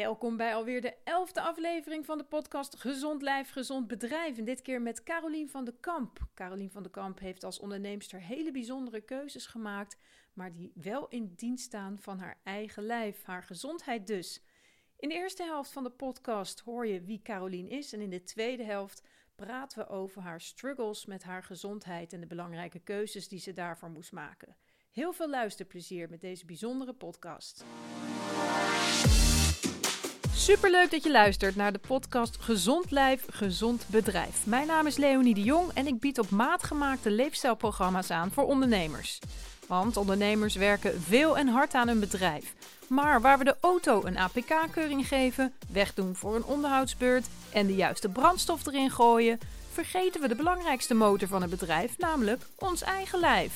Welkom bij alweer de elfde aflevering van de podcast Gezond Lijf, Gezond Bedrijf. En dit keer met Carolien van de Kamp. Carolien van de Kamp heeft als onderneemster hele bijzondere keuzes gemaakt, maar die wel in dienst staan van haar eigen lijf, haar gezondheid dus. In de eerste helft van de podcast hoor je wie Carolien is en in de tweede helft praten we over haar struggles met haar gezondheid en de belangrijke keuzes die ze daarvoor moest maken. Heel veel luisterplezier met deze bijzondere podcast. Superleuk dat je luistert naar de podcast Gezond Lijf, Gezond Bedrijf. Mijn naam is Leonie de Jong en ik bied op maat gemaakte leefstijlprogramma's aan voor ondernemers. Want ondernemers werken veel en hard aan hun bedrijf. Maar waar we de auto een APK-keuring geven, wegdoen voor een onderhoudsbeurt en de juiste brandstof erin gooien, vergeten we de belangrijkste motor van het bedrijf, namelijk ons eigen lijf.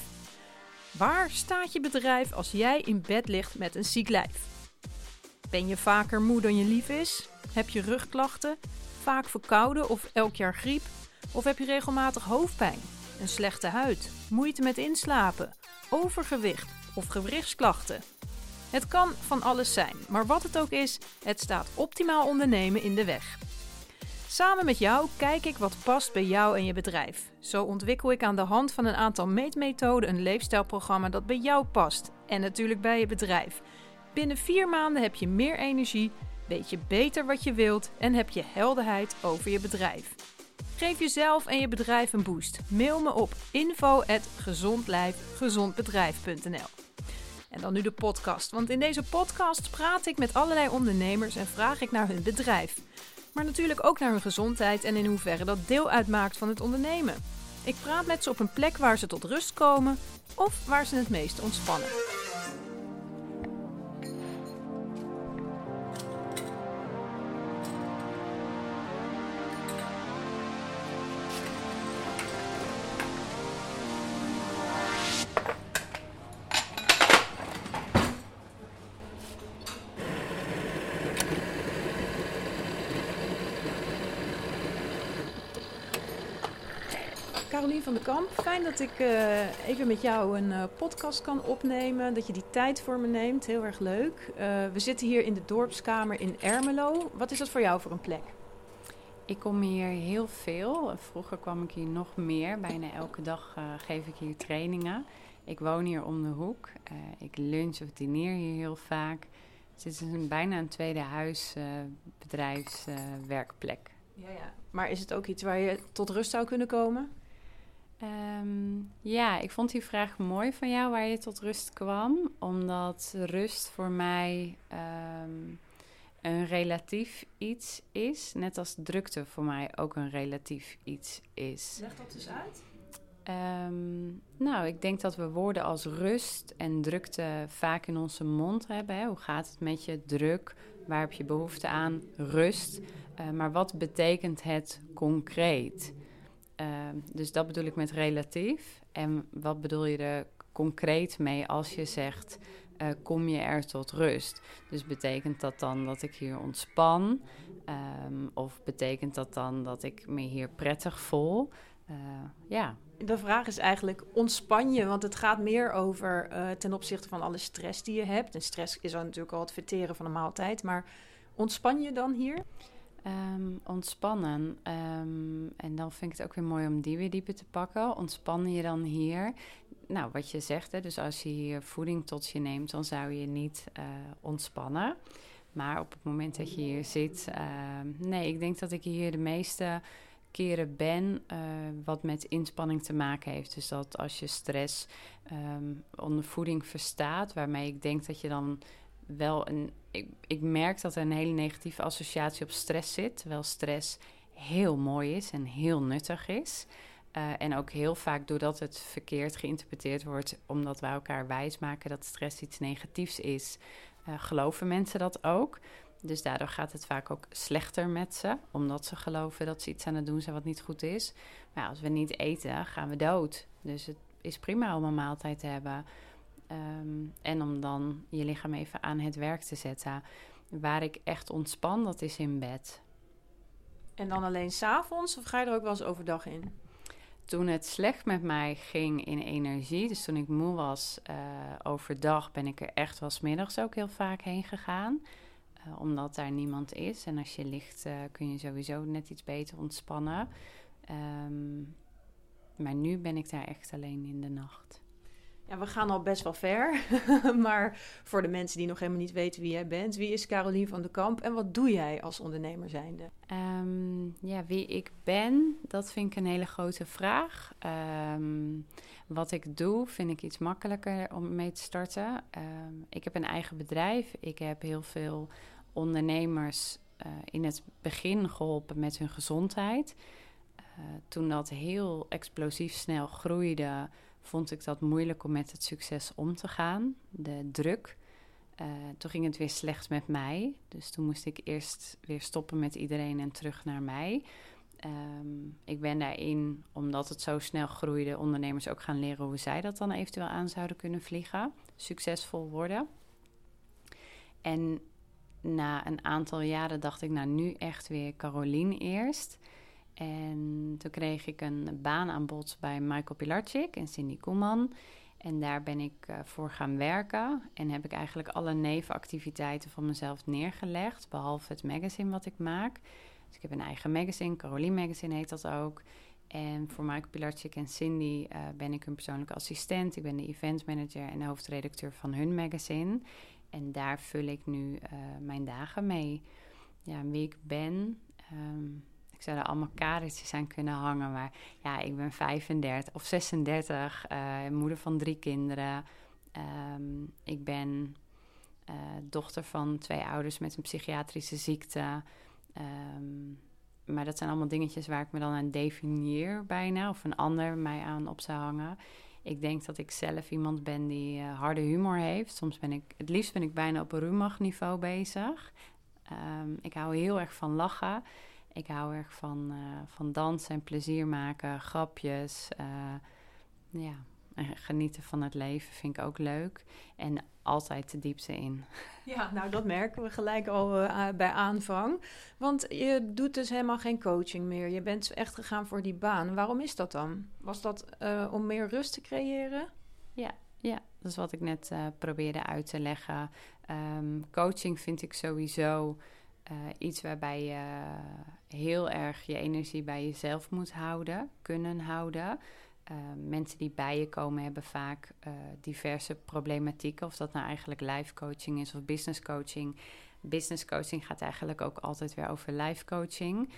Waar staat je bedrijf als jij in bed ligt met een ziek lijf? Ben je vaker moe dan je lief is? Heb je rugklachten? Vaak verkouden of elk jaar griep? Of heb je regelmatig hoofdpijn? Een slechte huid? Moeite met inslapen? Overgewicht of gewrichtsklachten? Het kan van alles zijn, maar wat het ook is, het staat optimaal ondernemen in de weg. Samen met jou kijk ik wat past bij jou en je bedrijf. Zo ontwikkel ik aan de hand van een aantal meetmethoden een leefstijlprogramma dat bij jou past en natuurlijk bij je bedrijf. Binnen vier maanden heb je meer energie, weet je beter wat je wilt en heb je helderheid over je bedrijf. Geef jezelf en je bedrijf een boost. Mail me op info@gezondlijfgezondbedrijf.nl. En dan nu de podcast, want in deze podcast praat ik met allerlei ondernemers en vraag ik naar hun bedrijf. Maar natuurlijk ook naar hun gezondheid en in hoeverre dat deel uitmaakt van het ondernemen. Ik praat met ze op een plek waar ze tot rust komen of waar ze het meest ontspannen. Van de Kamp, fijn dat ik uh, even met jou een uh, podcast kan opnemen. Dat je die tijd voor me neemt, heel erg leuk. Uh, we zitten hier in de dorpskamer in Ermelo. Wat is dat voor jou voor een plek? Ik kom hier heel veel. Vroeger kwam ik hier nog meer. Bijna elke dag geef ik hier trainingen. Ik woon hier om de hoek. ik lunch of dineer hier heel vaak. Het is een, bijna een tweede huis, bedrijfswerkplek. ja, ja. Maar is het ook iets waar je tot rust zou kunnen komen? Um, ja, ik vond die vraag mooi van jou waar je tot rust kwam. Omdat rust voor mij um, een relatief iets is. Net als drukte voor mij ook een relatief iets is. Leg dat dus uit. Um, nou, ik denk dat we woorden als rust en drukte vaak in onze mond hebben. Hè. Hoe gaat het met je? Druk. Waar heb je behoefte aan? Rust. Uh, maar wat betekent het concreet? Ehm, dus dat bedoel ik met relatief. En wat bedoel je er concreet mee als je zegt: uh, kom je er tot rust? Dus betekent dat dan dat ik hier ontspan? Um, of betekent dat dan dat ik me hier prettig voel? Uh, ja. De vraag is eigenlijk: ontspan je? Want het gaat meer over uh, ten opzichte van alle stress die je hebt. En stress is dan natuurlijk al het verteren van een maaltijd. Maar ontspan je dan hier? Um, ontspannen. Um, en dan vind ik het ook weer mooi om die weer dieper te pakken. Ontspan je dan hier? Nou, wat je zegt, hè, dus als je hier voeding tot je neemt, dan zou je niet uh, ontspannen. Maar op het moment dat je hier zit, uh, nee, ik denk dat ik hier de meeste keren ben uh, wat met inspanning te maken heeft. Dus dat als je stress onder voeding verstaat, waarmee ik denk dat je dan wel een. Ik, ik merk dat er een hele negatieve associatie op stress zit. Terwijl stress heel mooi is en heel nuttig is. Uh, en ook heel vaak doordat het verkeerd geïnterpreteerd wordt, omdat wij elkaar wijsmaken dat stress iets negatiefs is, uh, geloven mensen dat ook. Dus daardoor gaat het vaak ook slechter met ze, omdat ze geloven dat ze iets aan het doen zijn wat niet goed is. Maar als we niet eten, gaan we dood. Dus het is prima om een maaltijd te hebben. Um, en om dan je lichaam even aan het werk te zetten. Waar ik echt ontspan, dat is in bed. En dan alleen s'avonds of ga je er ook wel eens overdag in? Toen het slecht met mij ging in energie, dus toen ik moe was uh, overdag, ben ik er echt wel middags ook heel vaak heen gegaan. Uh, omdat daar niemand is. En als je ligt, uh, kun je sowieso net iets beter ontspannen. Um, maar nu ben ik daar echt alleen in de nacht. Ja, we gaan al best wel ver. maar voor de mensen die nog helemaal niet weten wie jij bent, wie is Carolien van de Kamp en wat doe jij als ondernemer zijnde? Um, ja, wie ik ben, dat vind ik een hele grote vraag. Um, wat ik doe, vind ik iets makkelijker om mee te starten. Um, ik heb een eigen bedrijf. Ik heb heel veel ondernemers uh, in het begin geholpen met hun gezondheid. Uh, toen dat heel explosief snel groeide, vond ik dat moeilijk om met het succes om te gaan. De druk. Uh, toen ging het weer slecht met mij. Dus toen moest ik eerst weer stoppen met iedereen en terug naar mij. Um, ik ben daarin, omdat het zo snel groeide, ondernemers ook gaan leren hoe zij dat dan eventueel aan zouden kunnen vliegen. Succesvol worden. En na een aantal jaren dacht ik, nou nu echt weer Carolien eerst. En toen kreeg ik een baanaanbod bij Michael Pilarczyk en Cindy Koeman. En daar ben ik uh, voor gaan werken. En heb ik eigenlijk alle nevenactiviteiten van mezelf neergelegd. Behalve het magazine wat ik maak. Dus ik heb een eigen magazine, Caroline Magazine heet dat ook. En voor Michael Pilarczyk en Cindy uh, ben ik hun persoonlijke assistent. Ik ben de event manager en hoofdredacteur van hun magazine. En daar vul ik nu uh, mijn dagen mee. Ja, wie ik ben. Ik zou er allemaal kaartjes aan kunnen hangen. Maar ja, ik ben 35 of 36, uh, moeder van drie kinderen. Um, ik ben uh, dochter van twee ouders met een psychiatrische ziekte. Um, maar dat zijn allemaal dingetjes waar ik me dan aan definieer bijna. Of een ander mij aan op zou hangen. Ik denk dat ik zelf iemand ben die uh, harde humor heeft. Soms ben ik, het liefst ben ik bijna op een rumach niveau bezig. Um, ik hou heel erg van lachen. Ik hou erg van, uh, van dansen en plezier maken, grapjes. Uh, ja, en genieten van het leven vind ik ook leuk. En altijd de diepte in. Ja, nou dat merken we gelijk al uh, bij aanvang. Want je doet dus helemaal geen coaching meer. Je bent echt gegaan voor die baan. Waarom is dat dan? Was dat om meer rust te creëren? Ja, ja, dat is wat ik net probeerde uit te leggen. Um, coaching vind ik sowieso iets waarbij je heel erg je energie bij jezelf moet houden, kunnen houden. Uh, mensen die bij je komen hebben vaak uh, diverse problematieken. Of dat nou eigenlijk life coaching is of business coaching. Business coaching gaat eigenlijk ook altijd weer over life coaching.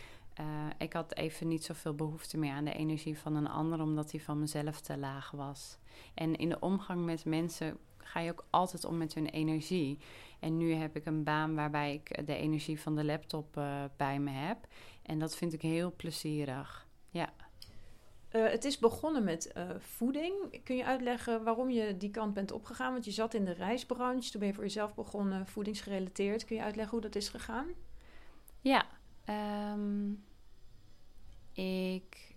Ik had even niet zoveel behoefte meer aan de energie van een ander, omdat die van mezelf te laag was. En in de omgang met mensen ga je ook altijd om met hun energie. En nu heb ik een baan waarbij ik de energie van de laptop bij me heb. En dat vind ik heel plezierig. Ja. Uh, het is begonnen met uh, voeding. Kun je uitleggen waarom je die kant bent opgegaan? Want je zat in de reisbranche, toen ben je voor jezelf begonnen, voedingsgerelateerd. Kun je uitleggen hoe dat is gegaan? Ja, um, ik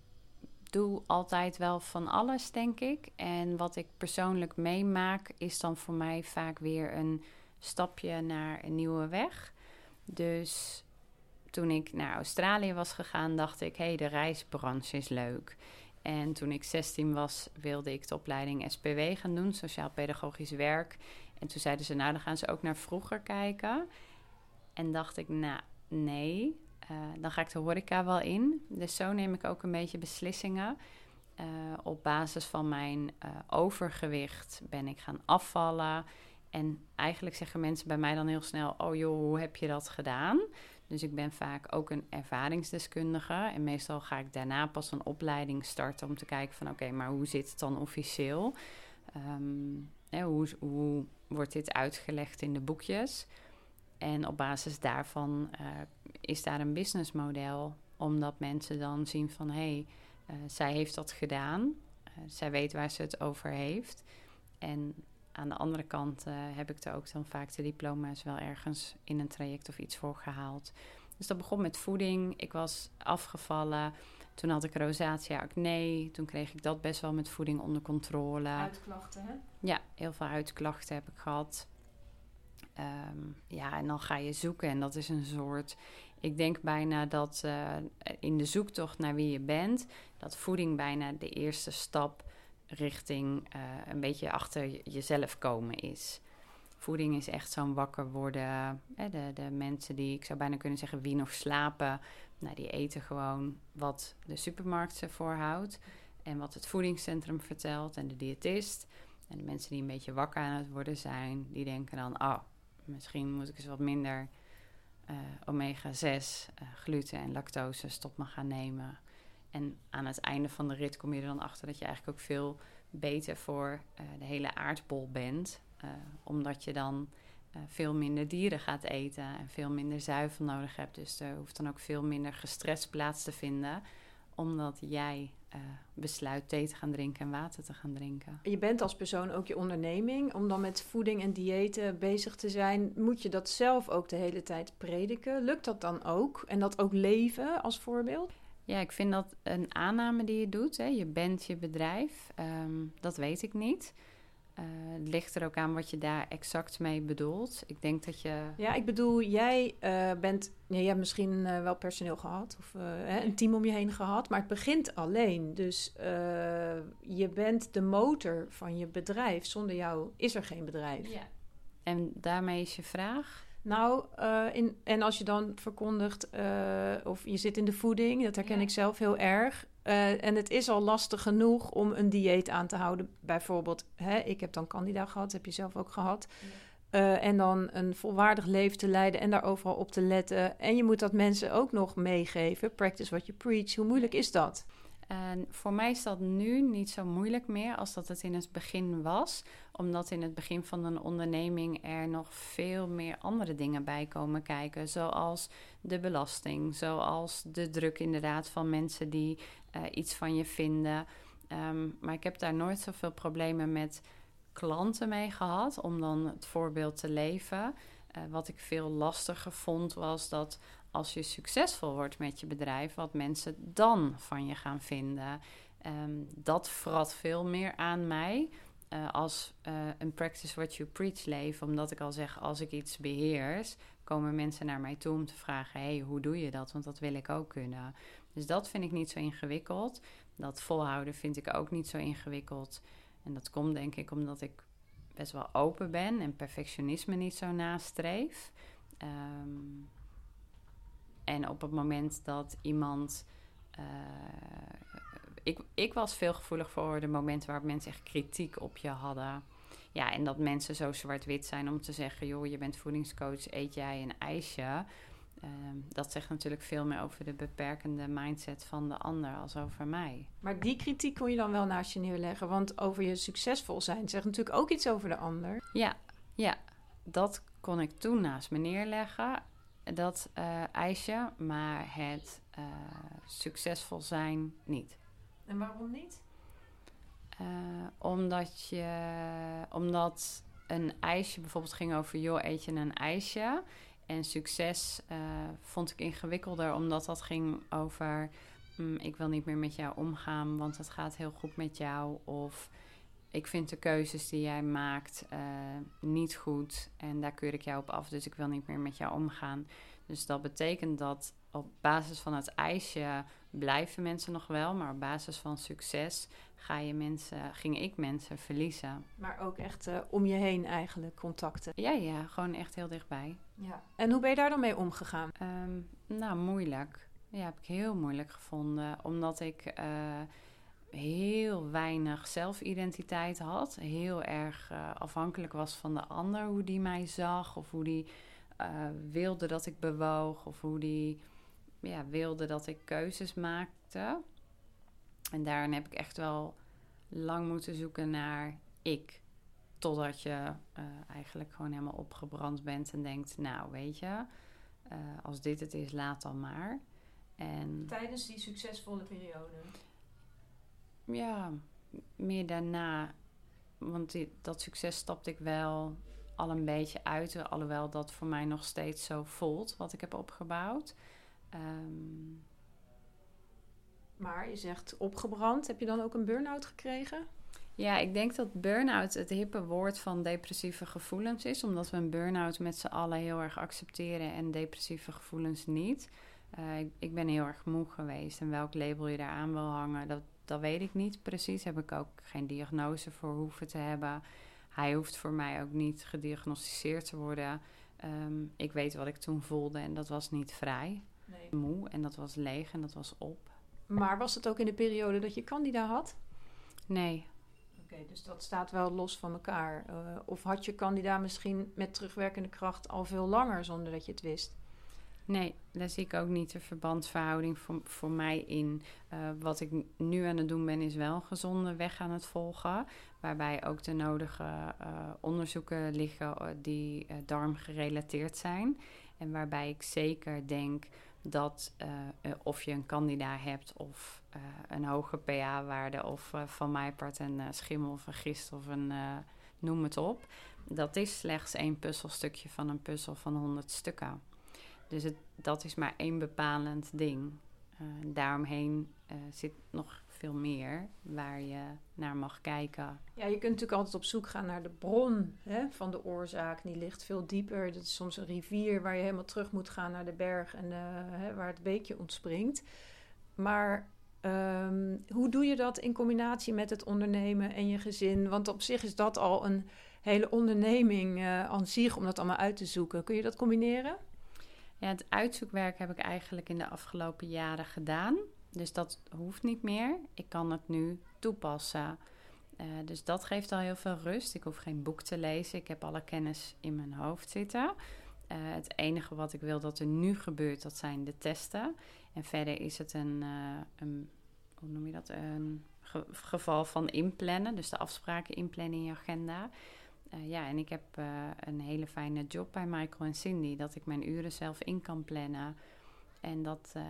doe altijd wel van alles, denk ik. En wat ik persoonlijk meemaak, is dan voor mij vaak weer een stapje naar een nieuwe weg. Dus toen ik naar Australië was gegaan, dacht ik: hé, hey, de reisbranche is leuk. En toen ik 16 was, wilde ik de opleiding SPW gaan doen, Sociaal-Pedagogisch Werk. En toen zeiden ze, nou, dan gaan ze ook naar vroeger kijken. En dacht ik, nou, nee, uh, dan ga ik de horeca wel in. Dus zo neem ik ook een beetje beslissingen. Uh, op basis van mijn uh, overgewicht ben ik gaan afvallen. En eigenlijk zeggen mensen bij mij dan heel snel: Oh joh, hoe heb je dat gedaan? Dus ik ben vaak ook een ervaringsdeskundige. En meestal ga ik daarna pas een opleiding starten om te kijken van oké, maar hoe zit het dan officieel? Um, hè, hoe wordt dit uitgelegd in de boekjes? En op basis daarvan uh, is daar een businessmodel. Omdat mensen dan zien van hé, hey, uh, zij heeft dat gedaan. Uh, zij weet waar ze het over heeft. En aan de andere kant heb ik er ook dan vaak de diploma's wel ergens in een traject of iets voor gehaald. Dus dat begon met voeding. Ik was afgevallen. Toen had ik rosacea acne. Toen kreeg ik dat best wel met voeding onder controle. Uitklachten, hè? Ja, heel veel uitklachten heb ik gehad. Um, ja, en dan ga je zoeken. En dat is een soort. Ik denk bijna dat uh, in de zoektocht naar wie je bent, dat voeding bijna de eerste stap richting uh, een beetje achter jezelf komen is. voeding is echt zo'n wakker worden. De, de mensen die, ik zou bijna kunnen zeggen, wie nog slapen, nou, die eten gewoon wat de supermarkt ze voorhoudt. En wat het voedingscentrum vertelt en de diëtist. En de mensen die een beetje wakker aan het worden zijn, die denken dan: oh, misschien moet ik eens wat minder uh, omega-6, uh, gluten en lactose stop me gaan nemen. En aan het einde van de rit kom je er dan achter dat je eigenlijk ook veel beter voor uh, de hele aardbol bent. omdat je dan veel minder dieren gaat eten en veel minder zuivel nodig hebt. Dus er hoeft dan ook veel minder gestrest plaats te vinden omdat jij uh, besluit thee te gaan drinken en water te gaan drinken. Je bent als persoon ook je onderneming. Om dan met voeding en diëten bezig te zijn, moet je dat zelf ook de hele tijd prediken. Lukt dat dan ook? En dat ook leven als voorbeeld? Ja, ik vind dat een aanname die je doet. Hè. Je bent je bedrijf. Um, dat weet ik niet. Uh, het ligt er ook aan wat je daar exact mee bedoelt. Ik denk dat je. Ja, ik bedoel, jij uh, bent. Ja, je hebt misschien uh, wel personeel gehad of een team om je heen gehad, maar het begint alleen. Dus je bent de motor van je bedrijf. Zonder jou is er geen bedrijf. Ja. En daarmee is je vraag? Nou, in, en als je dan verkondigt, of je zit in de voeding, dat herken ik zelf heel erg. Uh, en het is al lastig genoeg om een dieet aan te houden. Bijvoorbeeld, hè, ik heb dan candida gehad, heb je zelf ook gehad. Uh, en dan een volwaardig leven te leiden en daar overal op te letten. En je moet dat mensen ook nog meegeven. Practice what you preach. Hoe moeilijk is dat? En voor mij is dat nu niet zo moeilijk meer als dat het in het begin was. Omdat in het begin van een onderneming er nog veel meer andere dingen bij komen kijken. Zoals de belasting, zoals de druk inderdaad van mensen die uh, iets van je vinden. Um, maar ik heb daar nooit zoveel problemen met klanten mee gehad om dan het voorbeeld te leven. Uh, wat ik veel lastiger vond was dat als je succesvol wordt met je bedrijf, wat mensen dan van je gaan vinden. Um, dat vrat veel meer aan mij uh, als een practice what you preach leven. Omdat ik al zeg, als ik iets beheers, komen mensen naar mij toe om te vragen: hey, hoe doe je dat? Want dat wil ik ook kunnen. Dus dat vind ik niet zo ingewikkeld. Dat volhouden vind ik ook niet zo ingewikkeld. En dat komt denk ik omdat ik best wel open ben en perfectionisme niet zo nastreef. Um, en op het moment dat iemand. Uh, ik, ik was veel gevoelig voor de momenten waarop mensen echt kritiek op je hadden. Ja, en dat mensen zo zwart-wit zijn om te zeggen: joh, je bent voedingscoach, eet jij een ijsje. Uh, dat zegt natuurlijk veel meer over de beperkende mindset van de ander als over mij. Maar die kritiek kon je dan wel naast je neerleggen. Want over je succesvol zijn zegt natuurlijk ook iets over de ander. Ja, ja dat kon ik toen naast me neerleggen dat uh, ijsje, maar het uh, succesvol zijn niet. En waarom niet? Uh, omdat je, omdat een ijsje bijvoorbeeld ging over, joh, eet je een ijsje? En succes vond ik ingewikkelder, omdat dat ging over, mm, ik wil niet meer met jou omgaan, want het gaat heel goed met jou. Of ik vind de keuzes die jij maakt uh, niet goed en daar keur ik jou op af, dus ik wil niet meer met jou omgaan. Dus dat betekent dat op basis van het ijsje blijven mensen nog wel, maar op basis van succes ga je mensen, ging ik mensen verliezen. Maar ook echt uh, om je heen eigenlijk contacten. Ja, ja, gewoon echt heel dichtbij. Ja. En hoe ben je daar dan mee omgegaan? Um, nou, moeilijk. Ja, heb ik heel moeilijk gevonden, omdat ik. Uh, heel weinig zelfidentiteit had. Heel erg uh, afhankelijk was van de ander, hoe die mij zag of hoe die wilde dat ik bewoog of hoe die ja, wilde dat ik keuzes maakte. En daarin heb ik echt wel lang moeten zoeken naar ik. Totdat je uh, eigenlijk gewoon helemaal opgebrand bent en denkt, nou weet je, als dit het is, laat dan maar. En Tijdens die succesvolle periode? ja, meer daarna. Want die, dat succes stapte ik wel al een beetje uit. Alhoewel dat voor mij nog steeds zo voelt wat ik heb opgebouwd. Um, maar je zegt opgebrand. Heb je dan ook een burn-out gekregen? Ja, ik denk dat burn-out het hippe woord van depressieve gevoelens is. Omdat we een burn-out met z'n allen heel erg accepteren en depressieve gevoelens niet. Uh, ik, ben heel erg moe geweest. En welk label je daar aan wil hangen, dat, dat weet ik niet precies. Heb ik ook geen diagnose voor hoeven te hebben. hij hoeft voor mij ook niet gediagnosticeerd te worden. Ehm, ik weet wat ik toen voelde en dat was niet vrij. Nee. Moe en dat was leeg en dat was op. Maar was het ook in de periode dat je candida had? Nee. Oké, dus dat staat wel los van elkaar. Uh, of had je candida misschien met terugwerkende kracht al veel langer zonder dat je het wist? Nee, daar zie ik ook niet de verbandsverhouding voor, voor mij in. Uh, wat ik nu aan het doen ben, is wel een gezonde weg aan het volgen. Waarbij ook de nodige uh, onderzoeken liggen die darmgerelateerd zijn. En waarbij ik zeker denk dat of je een candida hebt of een hoge pH-waarde of van mij part een schimmel of een gist of een noem het op. Dat is slechts één puzzelstukje van een puzzel van 100 stukken. Dus het, dat is maar één bepalend ding. Daaromheen zit nog veel meer waar je naar mag kijken. Ja, je kunt natuurlijk altijd op zoek gaan naar de bron hè, van de oorzaak. Die ligt veel dieper. Dat is soms een rivier waar je helemaal terug moet gaan naar de berg en uh, hè, waar het beekje ontspringt. Maar um, hoe doe je dat in combinatie met het ondernemen en je gezin? Want op zich is dat al een hele onderneming aan zich om dat allemaal uit te zoeken. Kun je dat combineren? Ja, het uitzoekwerk heb ik eigenlijk in de afgelopen jaren gedaan. Dus dat hoeft niet meer. Ik kan het nu toepassen. Uh, dus dat geeft al heel veel rust. Ik hoef geen boek te lezen. Ik heb alle kennis in mijn hoofd zitten. Uh, het enige wat ik wil dat er nu gebeurt, dat zijn de testen. En verder is het een, uh, een hoe noem je dat? Een ge geval van inplannen. Dus de afspraken inplannen in je agenda. Ja, en ik heb een hele fijne job bij Michael en Cindy. Dat ik mijn uren zelf in kan plannen. En dat, uh,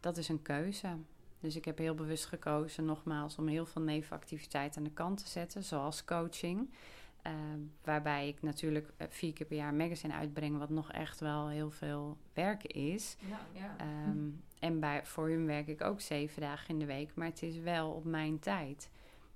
dat is een keuze. Dus ik heb heel bewust gekozen, nogmaals, om heel veel nevenactiviteiten aan de kant te zetten. Zoals coaching. waarbij ik natuurlijk bij keer per jaar een magazine uitbreng. Wat nog echt wel heel veel werk is. Ja, ja. Um, en bij, voor hun werk ik ook zeven dagen in de week. Maar het is wel op mijn tijd.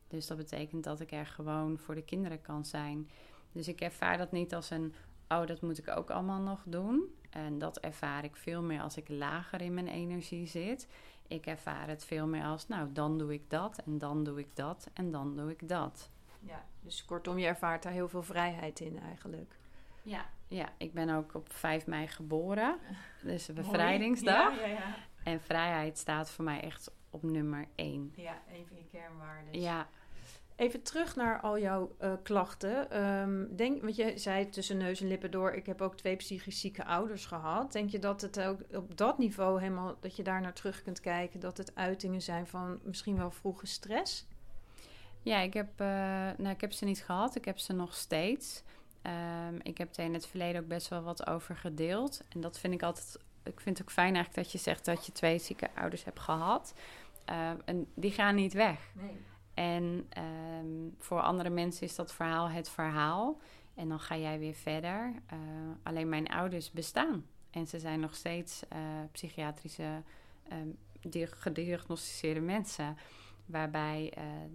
Dus dat betekent dat ik er gewoon voor de kinderen kan zijn. Dus ik ervaar dat niet als een, oh, dat moet ik ook allemaal nog doen. En dat ervaar ik veel meer als ik lager in mijn energie zit. Ik ervaar het veel meer als, nou, dan doe ik dat en dan doe ik dat en dan doe ik dat. Ja, dus kortom, je ervaart daar heel veel vrijheid in eigenlijk. Ja, ja ik ben ook op 5 mei geboren. Dus bevrijdingsdag. Ja, ja, ja. En vrijheid staat voor mij echt op nummer 1. Ja, even je kernwaarden. Ja. Even terug naar al jouw uh, klachten. Um, denk, want je zei tussen neus en lippen door, ik heb ook twee psychisch zieke ouders gehad. Denk je dat het ook op dat niveau helemaal, dat je daar naar terug kunt kijken, dat het uitingen zijn van misschien wel vroege stress? Ja, ik heb, uh, nou, ik heb ze niet gehad. Ik heb ze nog steeds. Um, ik heb er in het verleden ook best wel wat over gedeeld. En dat vind ik altijd. Ik vind het ook fijn eigenlijk dat je zegt dat je twee zieke ouders hebt gehad. Uh, en die gaan niet weg. Nee. En um, voor andere mensen is dat verhaal het verhaal. En dan ga jij weer verder. Uh, alleen mijn ouders bestaan. En ze zijn nog steeds uh, psychiatrische um, gediagnosticeerde mensen. Waarbij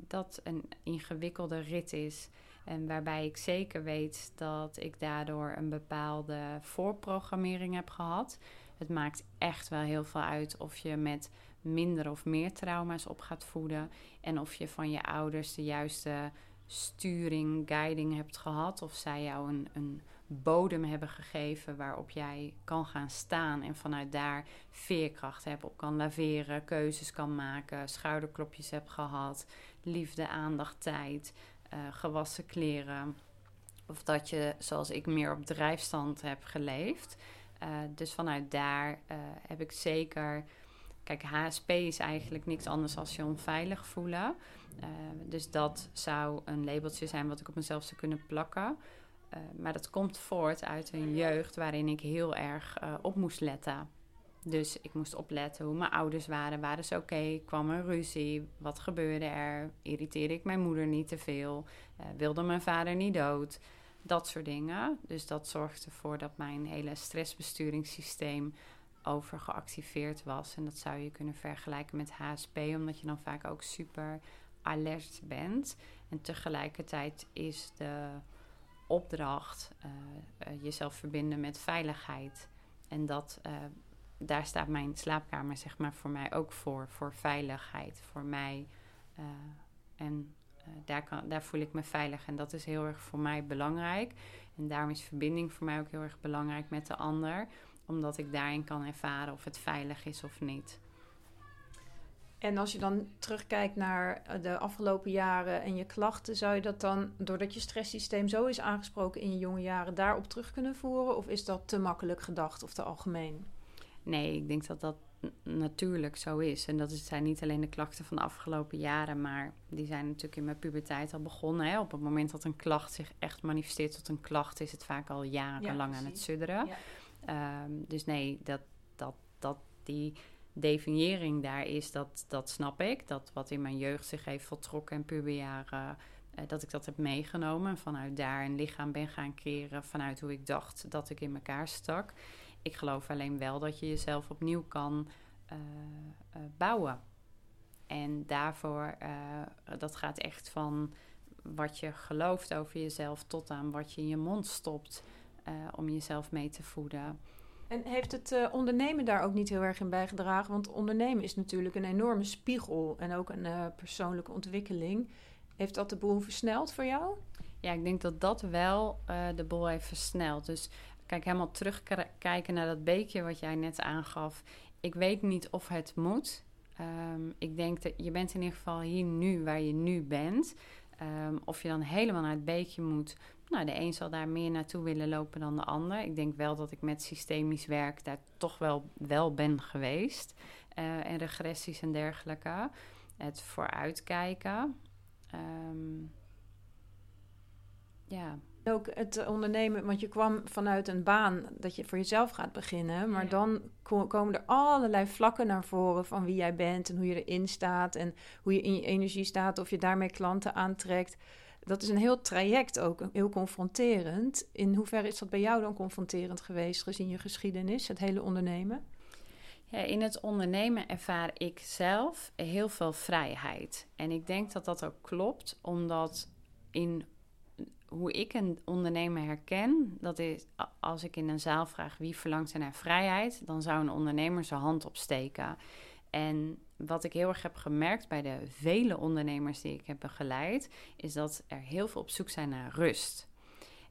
dat een ingewikkelde rit is. En waarbij ik zeker weet dat ik daardoor een bepaalde voorprogrammering heb gehad. Het maakt echt wel heel veel uit of je met minder of meer trauma's op gaat voeden. En of je van je ouders de juiste sturing, guiding hebt gehad. Of zij jou een, een bodem hebben gegeven waarop jij kan gaan staan. En vanuit daar veerkracht hebt, op kan laveren, keuzes kan maken, schouderklopjes hebt gehad, liefde, aandacht, tijd, uh, gewassen kleren. Of dat je, zoals ik, meer op drijfstand heb geleefd. Uh, dus vanuit daar uh, heb ik zeker Kijk, HSP is eigenlijk niks anders dan je onveilig voelen. Uh, dus dat zou een labeltje zijn wat ik op mezelf zou kunnen plakken. Uh, maar dat komt voort uit een jeugd waarin ik heel erg uh, op moest letten. Dus ik moest opletten hoe mijn ouders waren. Waren ze oké? Kwam er ruzie? Wat gebeurde er? Irriteerde ik mijn moeder niet te veel? wilde mijn vader niet dood? Dat soort dingen. Dus dat zorgt ervoor dat mijn hele stressbesturingssysteem overgeactiveerd was. En dat zou je kunnen vergelijken met HSP, omdat je dan vaak ook super alert bent. En tegelijkertijd is de opdracht uh, jezelf verbinden met veiligheid. En dat, uh, daar staat mijn slaapkamer zeg maar voor mij ook voor. Voor veiligheid, voor mij. En daar, kan, daar voel ik me veilig en dat is heel erg voor mij belangrijk. En daarom is verbinding voor mij ook heel erg belangrijk met de ander, omdat ik daarin kan ervaren of het veilig is of niet. En als je dan terugkijkt naar eh, de afgelopen jaren en je klachten, zou je dat dan, doordat je stresssysteem zo is aangesproken in je jonge jaren, daarop terug kunnen voeren? Of is dat te makkelijk gedacht of te algemeen? Nee, ik denk dat dat natuurlijk zo is. En dat zijn niet alleen de klachten van de afgelopen jaren, maar die zijn natuurlijk in mijn puberteit al begonnen. Hè. Op het moment dat een klacht zich echt manifesteert tot een klacht, is het vaak al jarenlang aan het sudderen. Ja. Ehm, dus nee, dat, dat, dat die definiëring daar is, dat, dat snap ik. Dat wat in mijn jeugd zich heeft voltrokken en puberjaren, uh, dat ik dat heb meegenomen. En vanuit daar een lichaam ben gaan creëren vanuit hoe ik dacht dat ik in elkaar stak. Ik geloof alleen wel dat je jezelf opnieuw kan uh, uh, bouwen. En daarvoor, dat gaat echt van wat je gelooft over jezelf tot aan wat je in je mond stopt om jezelf mee te voeden. En heeft het uh, ondernemen daar ook niet heel erg in bijgedragen? Want ondernemen is natuurlijk een enorme spiegel en ook een uh, persoonlijke ontwikkeling. Heeft dat de boel versneld voor jou? Ja, ik denk dat dat wel de boel heeft versneld. Dus kijk, helemaal terugkijken naar dat beekje wat jij net aangaf. Ik weet niet of het moet. Um, ik denk dat je bent in ieder geval hier nu waar je nu bent. Um, of je dan helemaal naar het beekje moet, nou, de een zal daar meer naartoe willen lopen dan de ander. Ik denk wel dat ik met systemisch werk daar toch wel, wel ben geweest. Uh, en regressies en dergelijke. Het vooruitkijken. Um, ja. Ook het ondernemen, want je kwam vanuit een baan dat je voor jezelf gaat beginnen. Maar dan komen er allerlei vlakken naar voren van wie jij bent en hoe je erin staat. En hoe je in je energie staat, of je daarmee klanten aantrekt dat is een heel traject ook, heel confronterend. In hoeverre is dat bij jou dan confronterend geweest, gezien je geschiedenis, het hele ondernemen? Ja, in het ondernemen ervaar ik zelf heel veel vrijheid. En ik denk dat dat ook klopt, omdat in hoe ik een ondernemer herken, dat is als ik in een zaal vraag wie verlangt er naar vrijheid, dan zou een ondernemer zijn hand opsteken. En wat ik heel erg heb gemerkt bij de vele ondernemers die ik heb begeleid, is dat er heel veel op zoek zijn naar rust.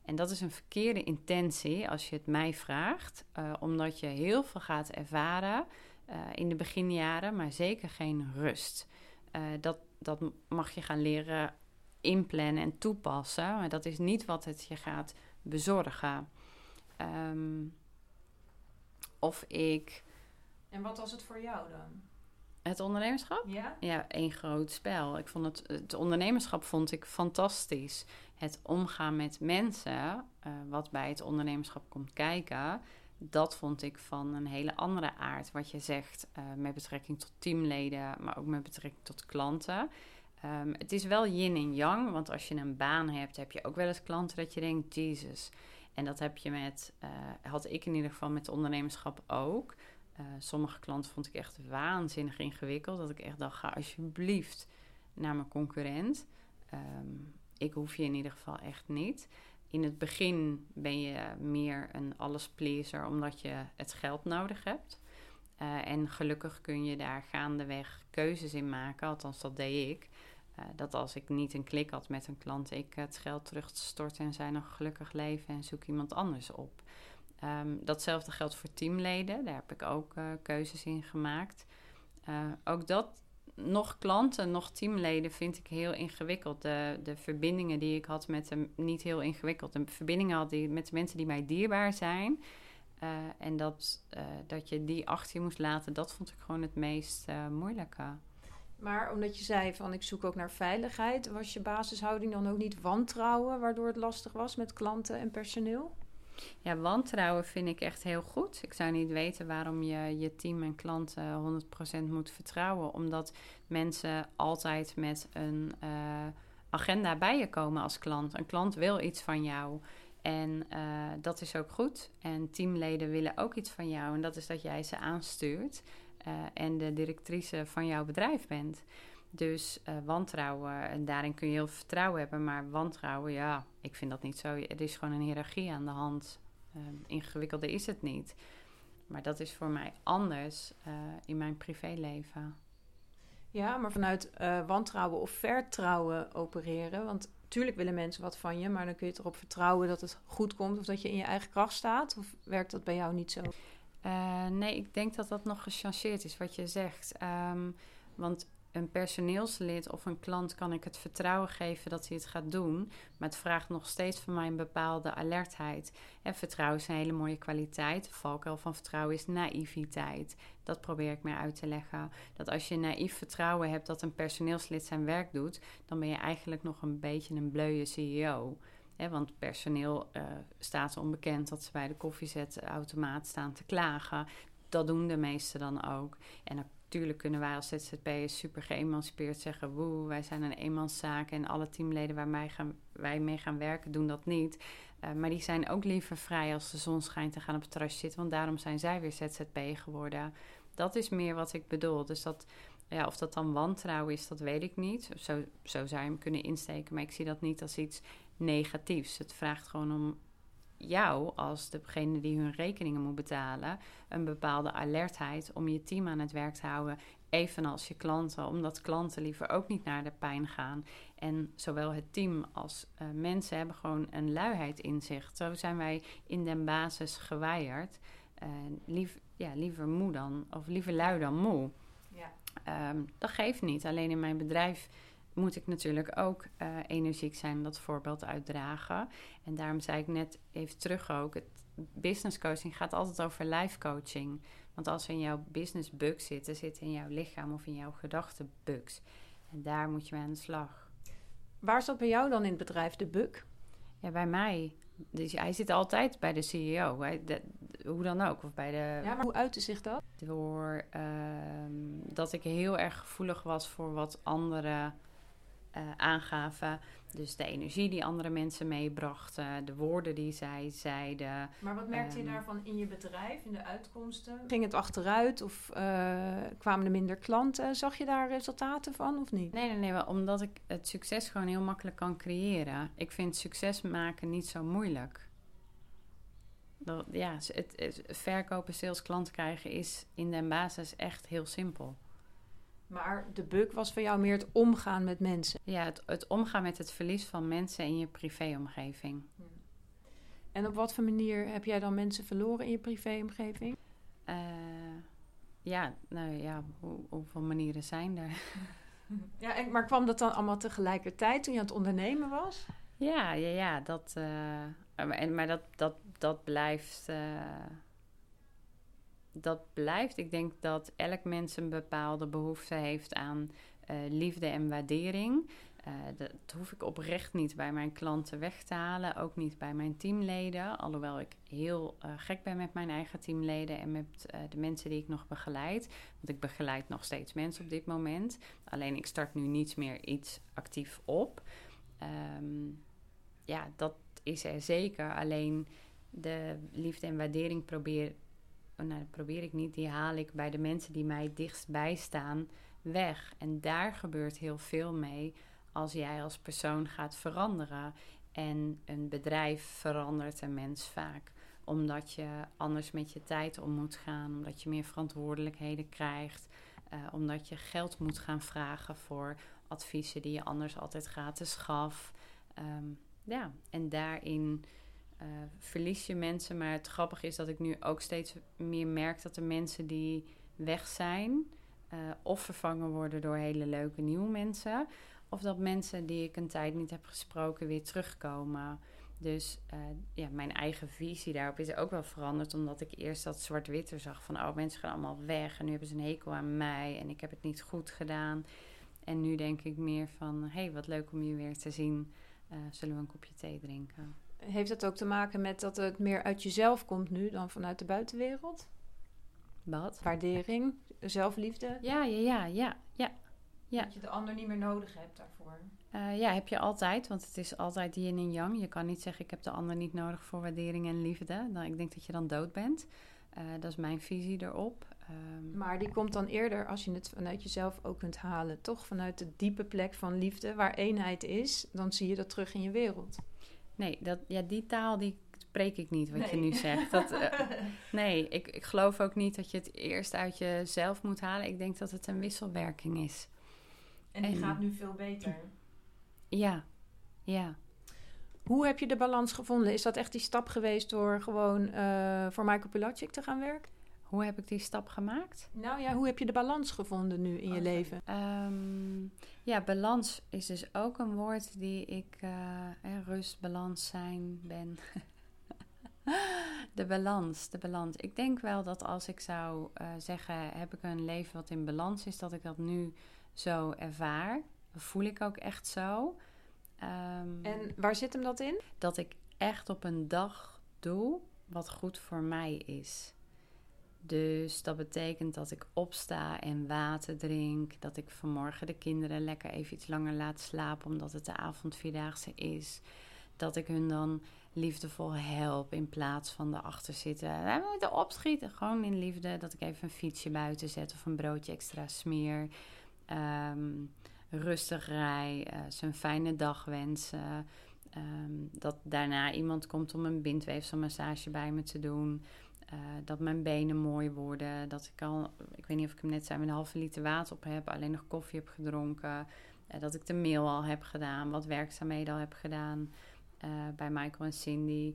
En dat is een verkeerde intentie als je het mij vraagt, uh, omdat je heel veel gaat ervaren uh, in de beginjaren, maar zeker geen rust. Uh, dat, dat mag je gaan leren inplannen en toepassen, maar dat is niet wat het je gaat bezorgen. Um, of ik. En wat was het voor jou dan? Het ondernemerschap? Ja. Ja, één groot spel. Ik vond het, het ondernemerschap vond ik fantastisch. Het omgaan met mensen, uh, wat bij het ondernemerschap komt kijken, dat vond ik van een hele andere aard. Wat je zegt uh, met betrekking tot teamleden, maar ook met betrekking tot klanten. Um, het is wel yin en yang, want als je een baan hebt, heb je ook wel eens klanten dat je denkt, Jezus. En dat heb je met, uh, had ik in ieder geval met ondernemerschap ook. Uh, sommige klanten vond ik echt waanzinnig ingewikkeld. Dat ik echt dacht, ga alsjeblieft naar mijn concurrent. Um, ik hoef je in ieder geval echt niet. In het begin ben je meer een allespleaser omdat je het geld nodig hebt. Uh, en gelukkig kun je daar gaandeweg keuzes in maken. Althans, dat deed ik. Uh, dat als ik niet een klik had met een klant, ik het geld terugstort en zij nog gelukkig leven en zoek iemand anders op. Um, datzelfde geldt voor teamleden. Daar heb ik ook uh, keuzes in gemaakt. Uh, ook dat, nog klanten, nog teamleden vind ik heel ingewikkeld. De, de verbindingen die ik had met hem, niet heel ingewikkeld. De verbindingen had die, met de mensen die mij dierbaar zijn. Uh, en dat, dat je die achter je moest laten, dat vond ik gewoon het meest moeilijke. Maar omdat je zei van ik zoek ook naar veiligheid, was je basishouding dan ook niet wantrouwen, waardoor het lastig was met klanten en personeel? Ja, wantrouwen vind ik echt heel goed. Ik zou niet weten waarom je je team en klanten 100% moet vertrouwen. Omdat mensen altijd met een uh, agenda bij je komen als klant. Een klant wil iets van jou. En uh, dat is ook goed. En teamleden willen ook iets van jou. En dat is dat jij ze aanstuurt. Uh, en de directrice van jouw bedrijf bent. Dus uh, wantrouwen, en daarin kun je heel veel vertrouwen hebben, maar wantrouwen, ja, ik vind dat niet zo. Er is gewoon een hiërarchie aan de hand. Uh, ingewikkelder is het niet. Maar dat is voor mij anders uh, in mijn privéleven. Ja, maar vanuit uh, wantrouwen of vertrouwen opereren. Want tuurlijk willen mensen wat van je, maar dan kun je erop vertrouwen dat het goed komt of dat je in je eigen kracht staat. Of werkt dat bij jou niet zo? Nee, ik denk dat dat nog gechanceerd is wat je zegt. Um, want een personeelslid of een klant kan ik het vertrouwen geven dat hij het gaat doen. Maar het vraagt nog steeds van mij een bepaalde alertheid. En vertrouwen is een hele mooie kwaliteit. De valkuil van vertrouwen is naïviteit. Dat probeer ik meer uit te leggen. Dat als je naïef vertrouwen hebt dat een personeelslid zijn werk doet, dan ben je eigenlijk nog een beetje een bleuwe CEO. want personeel uh, staat onbekend dat ze bij de koffiezetautomaat staan te klagen. Dat doen de meesten dan ook. En dan Tuurlijk kunnen wij als ZZP'ers super geëmancipeerd zeggen... woe, wij zijn een eenmanszaak en alle teamleden waar wij, gaan, wij mee gaan werken doen dat niet. Uh, maar die zijn ook liever vrij als de zon schijnt te gaan op het terrasje zitten... want daarom zijn zij weer ZZP geworden. Dat is meer wat ik bedoel. Dus dat, ja, of dat dan wantrouwen is, dat weet ik niet. Zo, zo zou je hem kunnen insteken, maar ik zie dat niet als iets negatiefs. Het vraagt gewoon om jou als degene die hun rekeningen moet betalen een bepaalde alertheid om je team aan het werk te houden, evenals je klanten, omdat klanten liever ook niet naar de pijn gaan. En zowel het team als uh, mensen hebben gewoon een luiheid in zich. Zo zijn wij in den basis gewired. Uh, lief, ja, liever moe dan, of liever lui dan moe. Ja. Um, dat geeft niet. Alleen in mijn bedrijf moet ik natuurlijk ook uh, energiek zijn, dat voorbeeld uitdragen. En daarom zei ik net even terug ook, het business coaching gaat altijd over life coaching. Want als er in jouw business bugs zitten, zitten in jouw lichaam of in jouw gedachten bugs. En daar moet je mee aan de slag. Waar zat bij jou dan in het bedrijf de bug? Ja, bij mij. Dus hij zit altijd bij de CEO. hoe dan ook. Of bij de, ja, maar hoe uitte zich dat? Door uh, dat ik heel erg gevoelig was voor wat anderen uh, aangaven. Dus de energie die andere mensen meebrachten, de woorden die zij zeiden. Maar wat merkte je ehm, daarvan in je bedrijf, in de uitkomsten? Ging het achteruit of uh, kwamen er minder klanten? Zag je daar resultaten van of niet? Nee, nee, nee, omdat ik het succes gewoon heel makkelijk kan creëren. Ik vind succes maken niet zo moeilijk. Dat, ja, het, het verkopen, sales, klanten krijgen is in de basis echt heel simpel. Maar de bug was voor jou meer het omgaan met mensen. Ja, het, het omgaan met het verlies van mensen in je privéomgeving. En op wat voor manier heb jij dan mensen verloren in je privéomgeving? Uh, ja, nou ja, hoe, hoeveel manieren zijn er? Ja, en, maar kwam dat dan allemaal tegelijkertijd toen je aan het ondernemen was? Ja, ja, ja. Dat, uh, maar dat, dat, dat blijft. Uh, dat blijft. Ik denk dat elk mens een bepaalde behoefte heeft aan uh, liefde en waardering. Uh, dat hoef ik oprecht niet bij mijn klanten weg te halen, ook niet bij mijn teamleden. Alhoewel ik heel uh, gek ben met mijn eigen teamleden en met de mensen die ik nog begeleid. Want ik begeleid nog steeds mensen op dit moment. Alleen ik start nu niets meer iets actief op. Um, ja, dat is er zeker. Alleen de liefde en waardering probeer nou, dat probeer ik niet, die haal ik bij de mensen die mij dichtstbij staan weg. En daar gebeurt heel veel mee als jij als persoon gaat veranderen. En een bedrijf verandert een mens vaak omdat je anders met je tijd om moet gaan, omdat je meer verantwoordelijkheden krijgt, uh, omdat je geld moet gaan vragen voor adviezen die je anders altijd gratis gaf. Um, ja, en daarin uh, verlies je mensen. Maar het grappige is dat ik nu ook steeds meer merk dat de mensen die weg zijn, uh, of vervangen worden door hele leuke nieuwe mensen. Of dat mensen die ik een tijd niet heb gesproken weer terugkomen. Dus uh, ja, mijn eigen visie daarop is ook wel veranderd. Omdat ik eerst dat zwart-witter zag van oh, mensen gaan allemaal weg. En nu hebben ze een hekel aan mij en ik heb het niet goed gedaan. En nu denk ik meer van hé, hey, wat leuk om je weer te zien. Zullen we een kopje thee drinken? Heeft dat ook te maken met dat het meer uit jezelf komt nu dan vanuit de buitenwereld? Wat? Waardering, zelfliefde. Ja, ja, ja, ja, ja. ja. Dat je de ander niet meer nodig hebt daarvoor. Uh, ja, heb je altijd, want het is altijd yin en yang. Je kan niet zeggen, ik heb de ander niet nodig voor waardering en liefde. Dan, ik denk dat je dan dood bent. Uh, dat is mijn visie erop. Um, maar die komt dan eerder als je het vanuit jezelf ook kunt halen. Toch vanuit de diepe plek van liefde, waar eenheid is, dan zie je dat terug in je wereld. Nee, dat, ja, die taal die spreek ik niet, wat je nu zegt. Dat, uh, nee, ik, ik geloof ook niet dat je het eerst uit jezelf moet halen. Ik denk dat het een wisselwerking is. En die gaat nu veel beter. Ja, ja. Hoe heb je de balans gevonden? Is dat echt die stap geweest door gewoon uh, voor Michael Pilacic te gaan werken? Hoe heb ik die stap gemaakt? Nou ja, hoe heb je de balans gevonden nu in je leven? Um, ja, balans is dus ook een woord die ik uh, rust, balans zijn ben. de balans, de balans. Ik denk wel dat als ik zou uh, zeggen, heb ik een leven wat in balans is, dat ik dat nu zo ervaar. Dat voel ik ook echt zo. Um, en waar zit hem dat in? Dat ik echt op een dag doe wat goed voor mij is. Dus dat betekent dat ik opsta en water drink. Dat ik vanmorgen de kinderen lekker even iets langer laat slapen omdat het de avondvierdaagse is. Dat ik hun dan liefdevol help in plaats van erachter zitten. We moeten opschieten. Gewoon in liefde. Dat ik even een fietsje buiten zet of een broodje extra smeer. Um, rustig rij. Uh, ze een fijne dag wensen. Um, dat daarna iemand komt om een bindweefselmassage bij me te doen. Uh, dat mijn benen mooi worden. Dat ik al, ik weet niet of ik hem net zei, met een halve liter water op heb. Alleen nog koffie heb gedronken. Uh, dat ik de mail al heb gedaan. Wat werkzaamheden al heb gedaan. Uh, bij Michael en Cindy.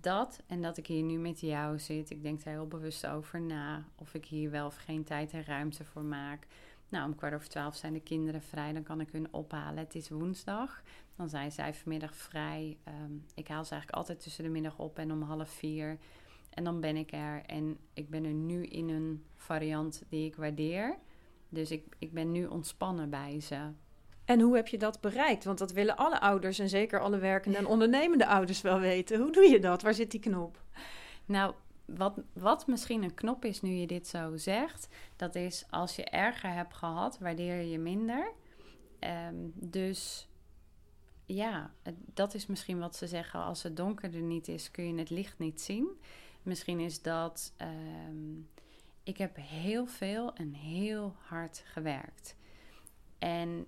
dat en dat ik hier nu met jou zit. Ik denk daar heel bewust over na. Of ik hier wel of geen tijd en ruimte voor maak. Nou, om kwart over twaalf zijn de kinderen vrij. Dan kan ik hun ophalen. Het is woensdag. Dan zijn zij vanmiddag vrij. Um, ik haal ze eigenlijk altijd tussen de middag op en om half vier. En dan ben ik er. En ik ben er nu in een variant die ik waardeer. Dus ik, ik ben nu ontspannen bij ze. En hoe heb je dat bereikt? Want dat willen alle ouders en zeker alle werkende en ondernemende ouders wel weten. Hoe doe je dat? Waar zit die knop? Nou, wat, wat misschien een knop is nu je dit zo zegt, dat is als je erger hebt gehad, waardeer je minder. Um, dus ja, dat is misschien wat ze zeggen. Als het donker er niet is, kun je het licht niet zien. Misschien is dat. Um, ik heb heel veel en heel hard gewerkt. En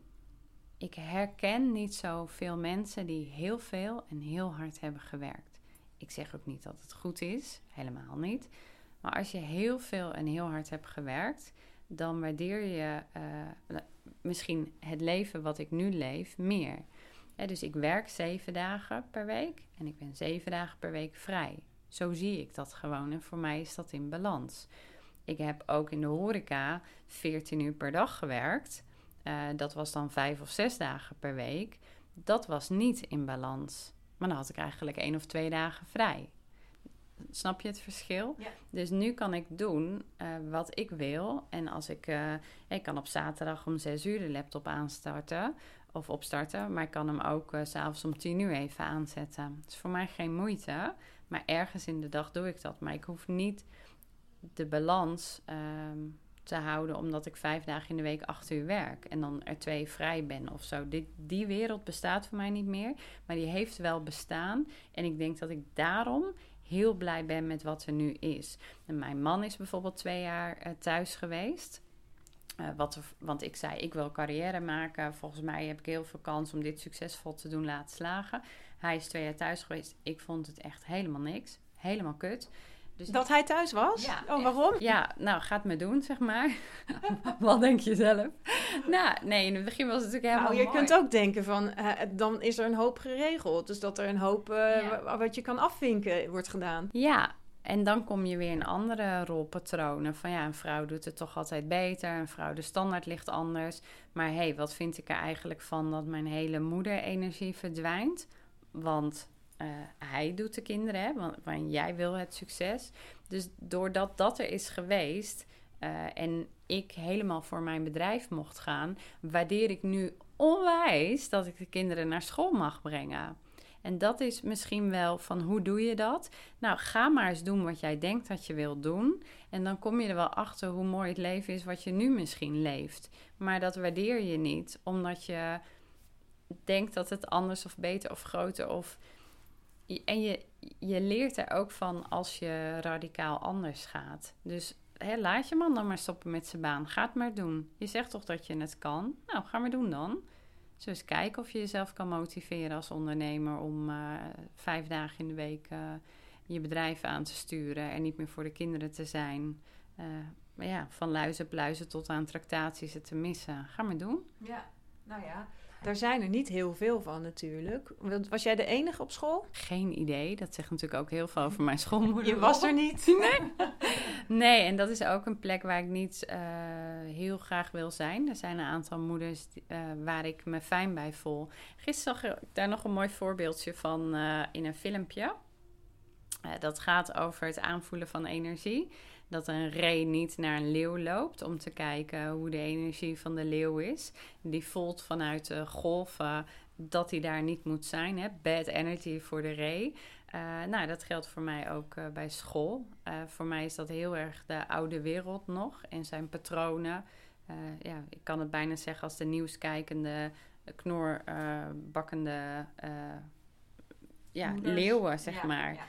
ik herken niet zoveel mensen die heel veel en heel hard hebben gewerkt. Ik zeg ook niet dat het goed is, helemaal niet. Maar als je heel veel en heel hard hebt gewerkt, dan waardeer je uh, misschien het leven wat ik nu leef meer. dus ik werk zeven dagen per week en ik ben zeven dagen per week vrij. Zo zie ik dat gewoon en voor mij is dat in balans. Ik heb ook in de horeca 14 uur per dag gewerkt. Uh, dat was dan vijf of zes dagen per week. Dat was niet in balans. Maar dan had ik eigenlijk één of twee dagen vrij. Snap je het verschil? Ja. Dus nu kan ik doen uh, wat ik wil. En als ik, uh, ik kan op zaterdag om zes uur de laptop aanstarten of opstarten, maar ik kan hem ook uh, s'avonds om tien uur even aanzetten. Het is voor mij geen moeite, maar ergens in de dag doe ik dat. Maar ik hoef niet de balans ehm, te houden omdat ik vijf dagen in de week acht uur werk en dan er twee vrij ben of zo. Die, die wereld bestaat voor mij niet meer, maar die heeft wel bestaan. En ik denk dat ik daarom heel blij ben met wat er nu is. En mijn man is bijvoorbeeld twee jaar uh, thuis geweest. Uh, wat want ik zei, ik wil carrière maken. Volgens mij heb ik heel veel kans om dit succesvol te doen laten slagen. Hij is twee jaar thuis geweest. Ik vond het echt helemaal niks. Helemaal kut. Dus dat hij thuis was? Ja, oh, waarom? Ja, nou, gaat me doen, zeg maar. Wat denk je zelf? Nou, nee, in het begin was het natuurlijk helemaal Nou, je kunt ook denken van, uh, dan is er een hoop geregeld. Dus dat er een hoop uh, wat je kan afvinken wordt gedaan. Ja, en dan kom je weer in andere rolpatronen. Van ja, een vrouw doet het toch altijd beter. Een vrouw, de standaard ligt anders. Maar hé, hey, wat vind ik er eigenlijk van dat mijn hele moederenergie verdwijnt? Want uh, hij doet de kinderen, hè, want, jij wil het succes. Dus doordat dat er is geweest uh, en ik helemaal voor mijn bedrijf mocht gaan, waardeer ik nu onwijs dat ik de kinderen naar school mag brengen. En dat is misschien wel van hoe doe je dat? Nou, ga maar eens doen wat jij denkt dat je wilt doen. En dan kom je er wel achter hoe mooi het leven is wat je nu misschien leeft. Maar dat waardeer je niet, omdat je denkt dat het anders of beter of groter of en je, je leert er ook van als je radicaal anders gaat. Dus laat je man dan maar stoppen met zijn baan. Ga het maar doen. Je zegt toch dat je het kan? Nou, ga maar doen dan. Zo eens kijken of je jezelf kan motiveren als ondernemer om uh, vijf dagen in de week uh, je bedrijf aan te sturen en niet meer voor de kinderen te zijn. Uh, ja, van luizen, pluizen tot aan tractaties te missen. Ga maar doen. Ja, nou ja. Daar zijn er niet heel veel van natuurlijk. Was jij de enige op school? Geen idee. Dat zegt natuurlijk ook heel veel over mijn schoolmoeder. Je was er niet. Nee. nee, en dat is ook een plek waar ik niet uh, heel graag wil zijn. Er zijn een aantal moeders uh, waar ik me fijn bij voel. Gisteren zag ik daar nog een mooi voorbeeldje van uh, in een filmpje. dat gaat over het aanvoelen van energie dat een ree niet naar een leeuw loopt om te kijken hoe de energie van de leeuw is. Die voelt vanuit de golven dat hij daar niet moet zijn. Hè? Bad energy voor de ree. Uh, nou, dat geldt voor mij ook uh, bij school. Uh, voor mij is dat heel erg de oude wereld nog en zijn patronen. ja, ik kan het bijna zeggen als de nieuwskijkende, knorbakkende ja, leeuwen, zeg ja, maar. Ja.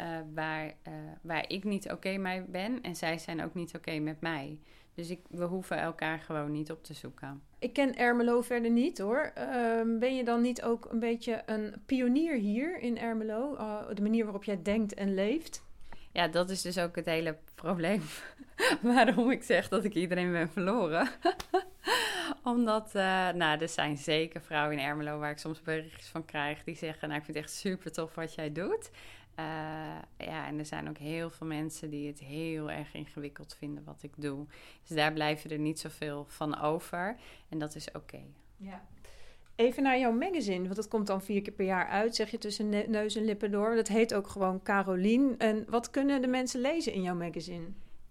Uh, waar, uh, waar ik niet oké mee ben en zij zijn ook niet oké met mij. Dus ik, we hoeven elkaar gewoon niet op te zoeken. Ik ken Ermelo verder niet hoor. Uh, ben je dan niet ook een beetje een pionier hier in Ermelo? Uh, de manier waarop jij denkt en leeft? Ja, dat is dus ook het hele probleem. Waarom ik zeg dat ik iedereen ben verloren. Omdat, nou, er zijn zeker vrouwen in Ermelo waar ik soms berichtjes van krijg die zeggen: Nou, ik vind het echt super tof wat jij doet. Uh, ja, en er zijn ook heel veel mensen die het heel erg ingewikkeld vinden wat ik doe. Dus daar blijven er niet zoveel van over. En dat is oké. Ja. Even naar jouw magazine, want dat komt dan vier keer per jaar uit, zeg je tussen neus en lippen door. Dat heet ook gewoon Carolien. En wat kunnen de mensen lezen in jouw magazine?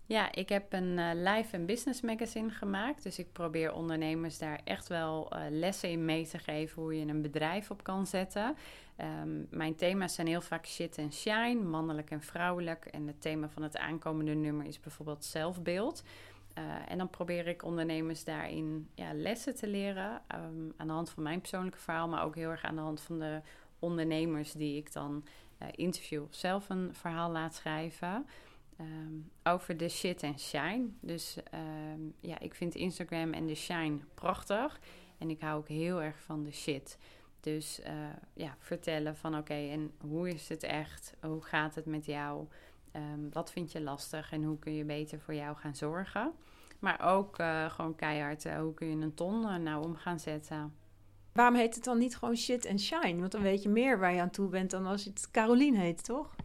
Ja, ik heb een uh, life en business magazine gemaakt. Dus ik probeer ondernemers daar echt wel uh, lessen in mee te geven hoe je een bedrijf op kan zetten. Um, mijn thema's zijn heel vaak shit en shine, mannelijk en vrouwelijk. En het thema van het aankomende nummer is bijvoorbeeld zelfbeeld. Uh, en dan probeer ik ondernemers daarin ja, lessen te leren. Um, aan de hand van mijn persoonlijke verhaal, maar ook heel erg aan de hand van de ondernemers die ik dan interview of zelf een verhaal laat schrijven. Um, over de shit en shine. Dus um, ja, ik vind Instagram en de shine prachtig. En ik hou ook heel erg van de shit. Dus uh, ja, vertellen van oké, en hoe is het echt? Hoe gaat het met jou? Um, wat vind je lastig en hoe kun je beter voor jou gaan zorgen? Maar ook uh, gewoon keihard, uh, hoe kun je een ton nou om gaan zetten? Waarom heet het dan niet gewoon shit en shine? Want dan weet je meer waar je aan toe bent dan als het Carolien heet, toch?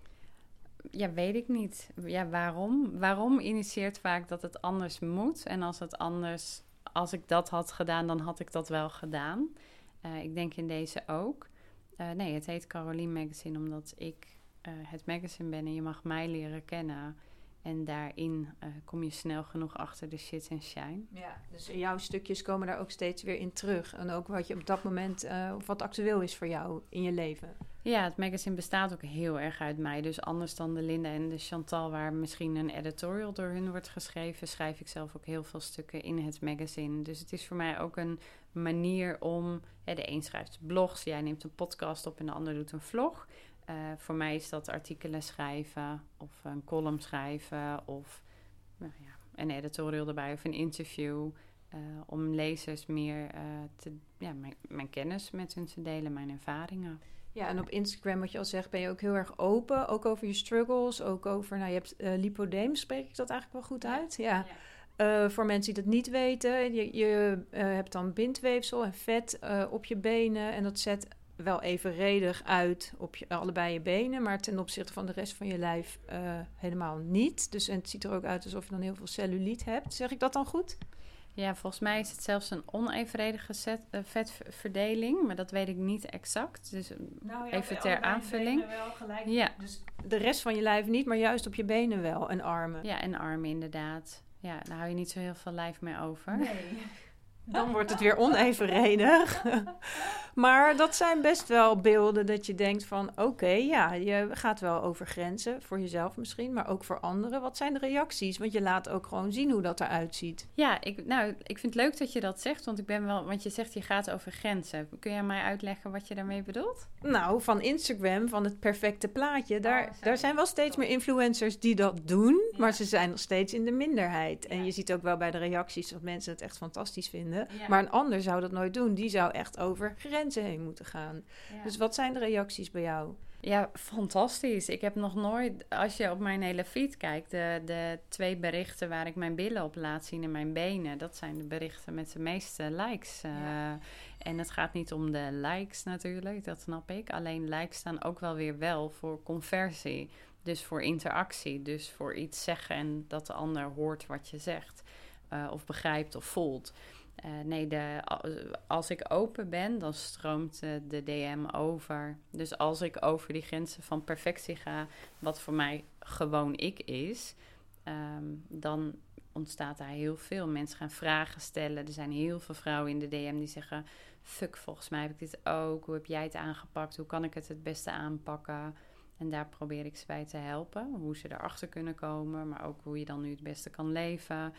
Ja, weet ik niet. Ja, waarom? Waarom initieert vaak dat het anders moet? En als het anders, als ik dat had gedaan, dan had ik dat wel gedaan. Uh, ik denk in deze ook. Uh, nee, het heet Caroline Magazine omdat ik uh, het magazine ben en je mag mij leren kennen. En daarin kom je snel genoeg achter de shit en shine. Ja, dus jouw stukjes komen daar ook steeds weer in terug. En ook wat je op dat moment, uh, wat actueel is voor jou in je leven. Ja, het magazine bestaat ook heel erg uit mij. Dus anders dan de Linda en de Chantal, waar misschien een editorial door hun wordt geschreven, schrijf ik zelf ook heel veel stukken in het magazine. Dus het is voor mij ook een manier om. De een schrijft blogs, jij neemt een podcast op en de ander doet een vlog. Uh, voor mij is dat artikelen schrijven of een column schrijven of nou ja, een editorial erbij of een interview. Uh, om lezers meer uh, te, ja, mijn, kennis met hun te delen, mijn ervaringen. Ja, en op Instagram, wat je al zegt, ben je ook heel erg open. Ook over je struggles, ook over, nou je hebt uh, lipodeem, spreek ik dat eigenlijk wel goed uit? Ja. ja. voor mensen die dat niet weten, je, je hebt dan bindweefsel en vet op je benen en dat zet wel evenredig uit op je, allebei je benen, maar ten opzichte van de rest van je lijf helemaal niet. Dus en het ziet er ook uit alsof je dan heel veel celluliet hebt. Zeg ik dat dan goed? Ja, volgens mij is het zelfs een onevenredige set, uh, vetverdeling, maar dat weet ik niet exact. Dus nou ja, even ter aanvulling. Wel gelijk. Ja. Dus de rest van je lijf niet, maar juist op je benen wel en armen. Ja, en armen inderdaad. Ja, daar hou je niet zo heel veel lijf meer over. Nee. Dan wordt het weer onevenredig. maar dat zijn best wel beelden dat je denkt van... oké, ja, je gaat wel over grenzen. Voor jezelf misschien, maar ook voor anderen. Wat zijn de reacties? Want je laat ook gewoon zien hoe dat eruit ziet. Ja, ik, nou, ik vind het leuk dat je dat zegt. Want ik ben wel... Want je zegt je gaat over grenzen. Kun jij mij uitleggen wat je daarmee bedoelt? Nou, van Instagram, van het perfecte plaatje. Daar, oh, daar zijn wel steeds meer influencers die dat doen. Maar ze zijn nog steeds in de minderheid. En je ziet ook wel bij de reacties dat mensen het echt fantastisch vinden. Maar een ander zou dat nooit doen. Die zou echt over grenzen heen moeten gaan. Dus wat zijn de reacties bij jou? Ja, fantastisch. Ik heb nog nooit, als je op mijn hele feed kijkt, de, de twee berichten waar ik mijn billen op laat zien en mijn benen, dat zijn de berichten met de meeste likes. Uh, En het gaat niet om de likes natuurlijk, dat snap ik. Alleen likes staan ook wel weer wel voor conversie. Dus voor interactie, dus voor iets zeggen en dat de ander hoort wat je zegt. Uh, of begrijpt of voelt. Uh, nee, de, als ik open ben, dan stroomt uh, de DM over. Dus als ik over die grenzen van perfectie ga, wat voor mij gewoon ik is, um, dan ontstaat daar heel veel. Mensen gaan vragen stellen. Er zijn heel veel vrouwen in de DM die zeggen: Fuck, volgens mij heb ik dit ook. Hoe heb jij het aangepakt? Hoe kan ik het het beste aanpakken? En daar probeer ik ze bij te helpen. Hoe ze erachter kunnen komen, maar ook hoe je dan nu het beste kan leven.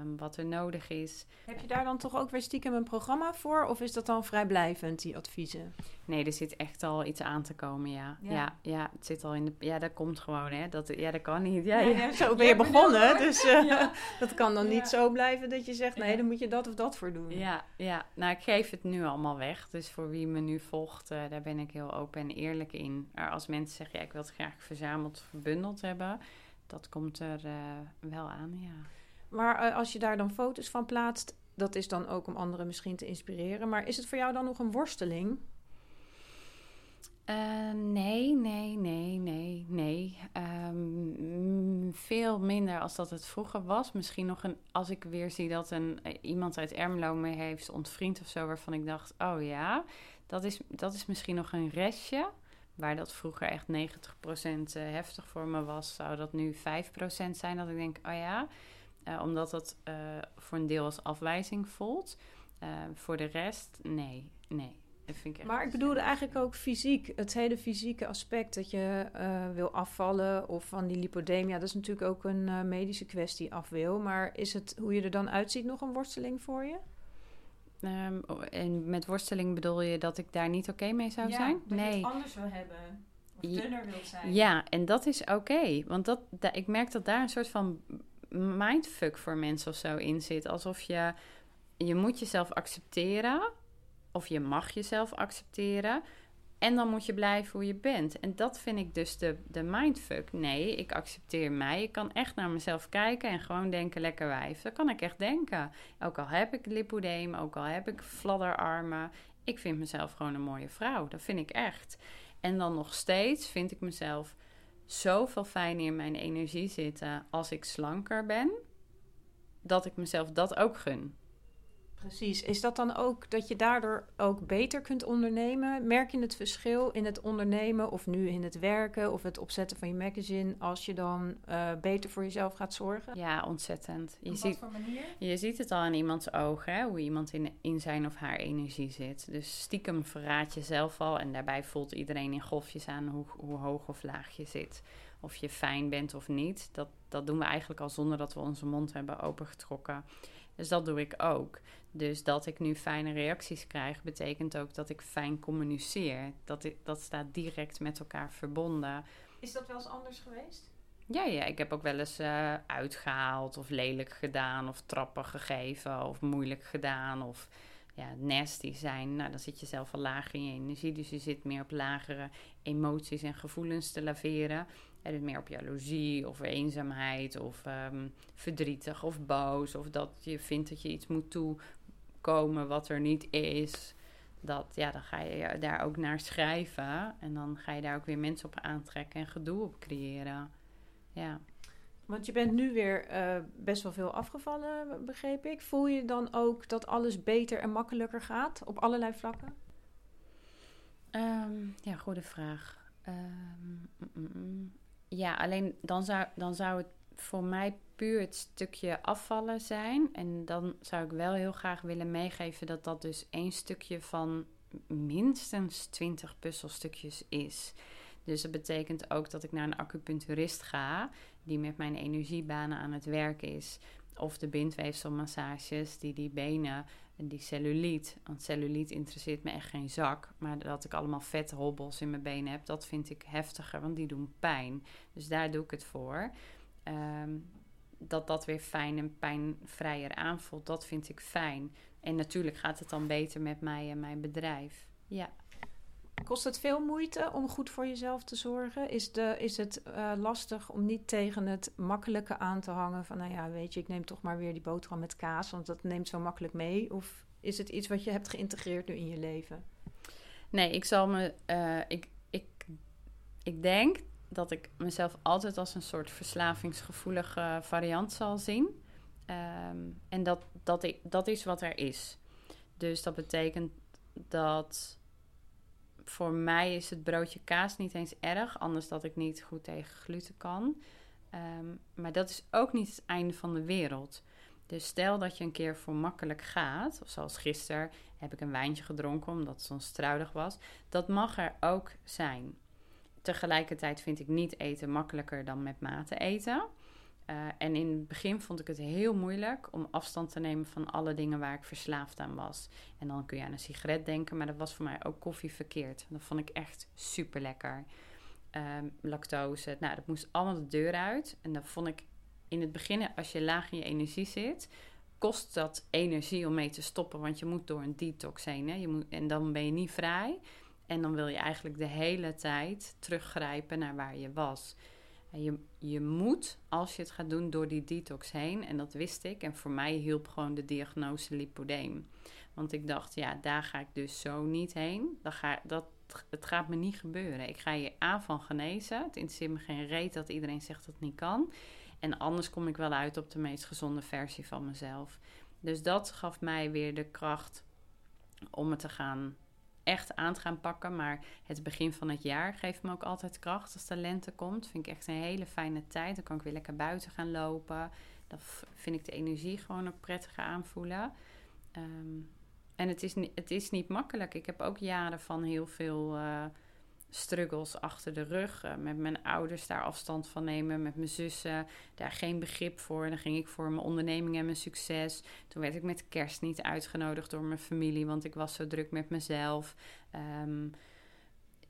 Um, wat er nodig is. Heb je daar dan toch ook weer stiekem een programma voor? Of is dat dan vrijblijvend, die adviezen? Nee, er zit echt al iets aan te komen, ja. Ja, ja, ja het zit al in de... Ja, dat komt gewoon, hè. Dat, ja, dat kan niet. Ja, ja, zo ben je begonnen, dus uh, dat kan dan niet zo blijven dat je zegt... nee, dan moet je dat of dat voor doen. Ja, ja. Nou, ik geef het nu allemaal weg. Dus voor wie me nu volgt, uh, daar ben ik heel open en eerlijk in. Maar als mensen zeggen, ja, ik wil het graag verzameld, verbundeld hebben... dat komt er uh, wel aan, ja. Maar uh, als je daar dan foto's van plaatst, dat is dan ook om anderen misschien te inspireren. Maar is het voor jou dan nog een worsteling? Uh, nee, nee, nee, nee, nee. Um, veel minder als dat het vroeger was. Misschien nog een, als ik weer zie dat een, uh, iemand uit Ermelo me heeft ontvriend of zo, waarvan ik dacht, oh ja, dat is, dat is misschien nog een restje. Waar dat vroeger echt 90% heftig voor me was, zou dat nu 5% zijn. Dat ik denk, oh ja, uh, omdat dat uh, voor een deel als afwijzing voelt. Uh, voor de rest, nee, nee. Dat vind ik echt maar ik bedoelde eigenlijk ook fysiek. Het hele fysieke aspect dat je wil afvallen of van die lipodemia. Dat is natuurlijk ook een medische kwestie af wil. Maar is het hoe je er dan uitziet nog een worsteling voor je? Um, en met worsteling bedoel je dat ik daar niet oké okay mee zou ja, zijn? Dat nee. je het anders wil hebben. Of dunner wilt zijn. Ja, en dat is oké. Okay, want dat, da, ik merk dat daar een soort van mindfuck voor mensen of zo in zit. Alsof je, je moet jezelf accepteren. Of je mag jezelf accepteren. En dan moet je blijven hoe je bent. En dat vind ik dus de, de mindfuck. Nee, ik accepteer mij. Ik kan echt naar mezelf kijken en gewoon denken, lekker wijf. Dat kan ik echt denken. Ook al heb ik lipodeem, ook al heb ik fladderarmen. Ik vind mezelf gewoon een mooie vrouw. Dat vind ik echt. En dan nog steeds vind ik mezelf zoveel fijner in mijn energie zitten als ik slanker ben, dat ik mezelf dat ook gun. Precies. Is dat dan ook dat je daardoor ook beter kunt ondernemen? Merk je het verschil in het ondernemen of nu in het werken of het opzetten van je magazine als je dan uh, beter voor jezelf gaat zorgen? Ja, ontzettend. Je Op ziet, wat voor manier? Je ziet het al in iemands ogen, hè, hoe iemand in, in zijn of haar energie zit. Dus stiekem verraad je zelf al en daarbij voelt iedereen in golfjes aan hoe, hoe hoog of laag je zit. Of je fijn bent of niet. Dat, dat doen we eigenlijk al zonder dat we onze mond hebben opengetrokken. Dus dat doe ik ook. Dus dat ik nu fijne reacties krijg, betekent ook dat ik fijn communiceer. Dat, ik, dat staat direct met elkaar verbonden. Is dat wel eens anders geweest? Ja, ja, ik heb ook wel eens uh, uitgehaald of lelijk gedaan of trappen gegeven of moeilijk gedaan of ja, nasty zijn. Nou, dan zit je zelf al lager in je energie, dus je zit meer op lagere emoties en gevoelens te laveren. En dus meer op jaloezie of eenzaamheid of um, verdrietig of boos. Of dat je vindt dat je iets moet wat er niet is. Dat, ja, dan ga je daar ook naar schrijven. En dan ga je daar ook weer mensen op aantrekken en gedoe op creëren. Ja. Want je bent nu weer uh, best wel veel afgevallen, begreep ik. Voel je dan ook dat alles beter en makkelijker gaat op allerlei vlakken? Um, ja, goede vraag. Um, mm, mm. Ja, alleen dan zou, dan zou het voor mij puur het stukje afvallen zijn. En dan zou ik wel heel graag willen meegeven dat dat dus één stukje van minstens 20 puzzelstukjes is. Dus dat betekent ook dat ik naar een acupuncturist ga, die met mijn energiebanen aan het werk is. Of de bindweefselmassages die die benen en die celluliet. Want celluliet interesseert me echt geen zak. Maar dat ik allemaal vethobbels in mijn benen heb, dat vind ik heftiger, want die doen pijn. Dus daar doe ik het voor. Um, dat dat weer fijn en pijnvrijer aanvoelt, dat vind ik fijn. En natuurlijk gaat het dan beter met mij en mijn bedrijf. Ja. Kost het veel moeite om goed voor jezelf te zorgen? Is, de, is het uh, lastig om niet tegen het makkelijke aan te hangen van, nou ja, weet je, ik neem toch maar weer die boterham met kaas, want dat neemt zo makkelijk mee? Of is het iets wat je hebt geïntegreerd nu in je leven? Nee, ik zal me, uh, ik, ik, ik denk dat ik mezelf altijd als een soort verslavingsgevoelige variant zal zien. Um, en dat, dat, is wat er is. Dus dat betekent dat voor mij is het broodje kaas niet eens erg, anders dat ik niet goed tegen gluten kan. Um, maar dat is ook niet het einde van de wereld. Dus stel dat je een keer voor makkelijk gaat, of zoals gisteren heb ik een wijntje gedronken omdat het zo struidig was. Dat mag er ook zijn. Tegelijkertijd vind ik niet eten makkelijker dan met mate eten. Uh, en in het begin vond ik het heel moeilijk om afstand te nemen van alle dingen waar ik verslaafd aan was. En dan kun je aan een sigaret denken, maar dat was voor mij ook koffie verkeerd. Dat vond ik echt super lekker. Um, lactose, nou, dat moest allemaal de deur uit. En dat vond ik in het begin, als je laag in je energie zit, kost dat energie om mee te stoppen. Want je moet door een detox heen. Hè? Je moet, en dan ben je niet vrij. En dan wil je eigenlijk de hele tijd teruggrijpen naar waar je was. En je, je moet, als je het gaat doen, door die detox heen. En dat wist ik. En voor mij hielp gewoon de diagnose lipodeem. Want ik dacht, ja, daar ga ik dus zo niet heen. Dat ga, dat, het gaat me niet gebeuren. Ik ga je aan van genezen. Het interesseert me geen reet dat iedereen zegt dat het niet kan. En anders kom ik wel uit op de meest gezonde versie van mezelf. Dus dat gaf mij weer de kracht om het te gaan echt aan te gaan pakken. Maar het begin van het jaar geeft me ook altijd kracht als de lente komt. Vind ik echt een hele fijne tijd. Dan kan ik weer lekker buiten gaan lopen. Dan vind ik de energie gewoon ook prettiger aanvoelen. Um, en het is, het is niet makkelijk. Ik heb ook jaren van heel veel uh, struggles achter de rug. Uh, met mijn ouders daar afstand van nemen. Met mijn zussen daar geen begrip voor. Dan ging ik voor mijn onderneming en mijn succes. Toen werd ik met kerst niet uitgenodigd door mijn familie. Want ik was zo druk met mezelf. Um,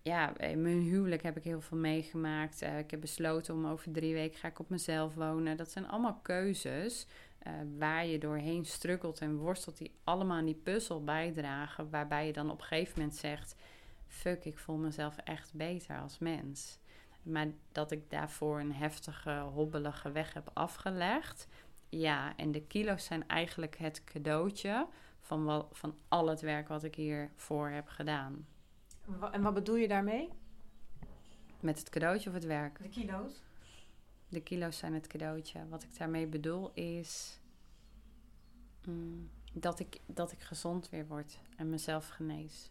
ja, in mijn huwelijk heb ik heel veel meegemaakt. Uh, ik heb besloten om over drie weken ga ik op mezelf wonen. Dat zijn allemaal keuzes uh, waar je doorheen struggelt en worstelt, die allemaal aan die puzzel bijdragen. Waarbij je dan op een gegeven moment zegt: Fuck, ik voel mezelf echt beter als mens. Maar dat ik daarvoor een heftige, hobbelige weg heb afgelegd. Ja, en de kilo's zijn eigenlijk het cadeautje van, van al het werk wat ik hiervoor heb gedaan. En wat bedoel je daarmee? Met het cadeautje of het werk? De kilo's? De kilo's zijn het cadeautje. Wat ik daarmee bedoel is mm, dat, ik, dat ik gezond weer word en mezelf genees.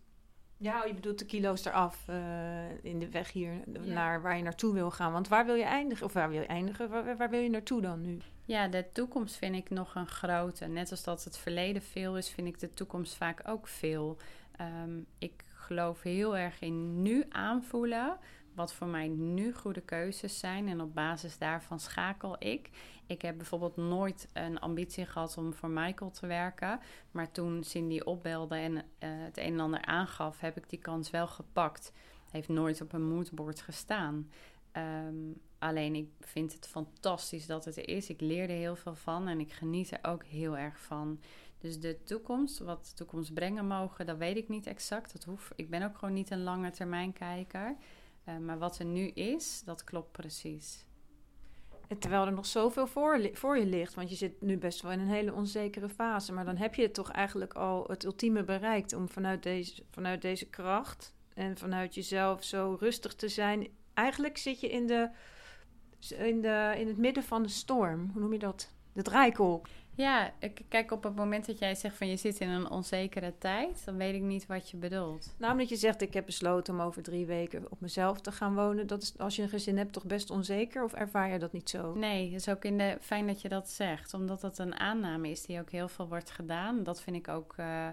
Ja, je bedoelt de kilo's eraf uh, in de weg hier naar waar je naartoe wil gaan. Want waar wil je eindigen? Of waar wil je eindigen? Waar, waar, wil je naartoe dan nu? Ja, de toekomst vind ik nog een grote. Net als dat het verleden veel is, vind ik de toekomst vaak ook veel. Um, ik geloof heel erg in nu aanvoelen wat voor mij nu goede keuzes zijn. En op basis daarvan schakel ik. Ik heb bijvoorbeeld nooit een ambitie gehad om voor Michael te werken. Maar toen Cindy opbelde en uh, het een en ander aangaf, heb ik die kans wel gepakt. Heeft nooit op een moodboard gestaan. Um, alleen ik vind het fantastisch dat het er is. Ik leer er heel veel van en ik geniet er ook heel erg van. Dus de toekomst, wat de toekomst brengen mogen, dat weet ik niet exact. Dat hoef, ik ben ook gewoon niet een lange termijn kijker. Uh, maar wat er nu is, dat klopt precies. En terwijl er nog zoveel voor, voor je ligt, want je zit nu best wel in een hele onzekere fase. Maar dan heb je toch eigenlijk al het ultieme bereikt om vanuit deze, vanuit deze kracht en vanuit jezelf zo rustig te zijn. Eigenlijk zit je in, de, in, de, in het midden van de storm. Hoe noem je dat? De draaikolk. Ja, ik kijk op het moment dat jij zegt van je zit in een onzekere tijd, dan weet ik niet wat je bedoelt. Nou, omdat je zegt ik heb besloten om over drie weken op mezelf te gaan wonen. Dat is als je een gezin hebt toch best onzeker of ervaar je dat niet zo? Nee, het is ook in de, fijn dat je dat zegt, omdat dat een aanname is die ook heel veel wordt gedaan. Dat vind ik ook... Uh,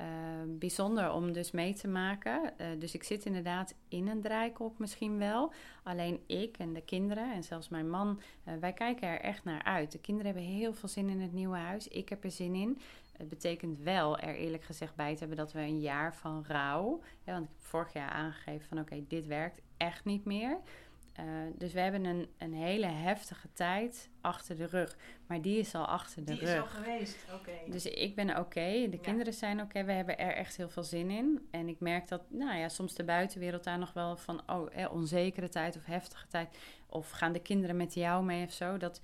uh, bijzonder om dus mee te maken. Uh, dus ik zit inderdaad in een draaikolk misschien wel. Alleen ik en de kinderen en zelfs mijn man, uh, wij kijken er echt naar uit. De kinderen hebben heel veel zin in het nieuwe huis. Ik heb er zin in. Het betekent wel er eerlijk gezegd bij te hebben dat we een jaar van rouw. want ik heb vorig jaar aangegeven van oké, dit werkt echt niet meer. Eh, dus we hebben een, een hele heftige tijd achter de rug. Maar die is al achter de Die rug. is al geweest, oké. Dus ik ben oké, de kinderen zijn oké, we hebben er echt heel veel zin in. En ik merk dat, nou ja, soms de buitenwereld daar nog wel van, oh, eh, onzekere tijd of heftige tijd. Of gaan de kinderen met jou mee of zo. Dat,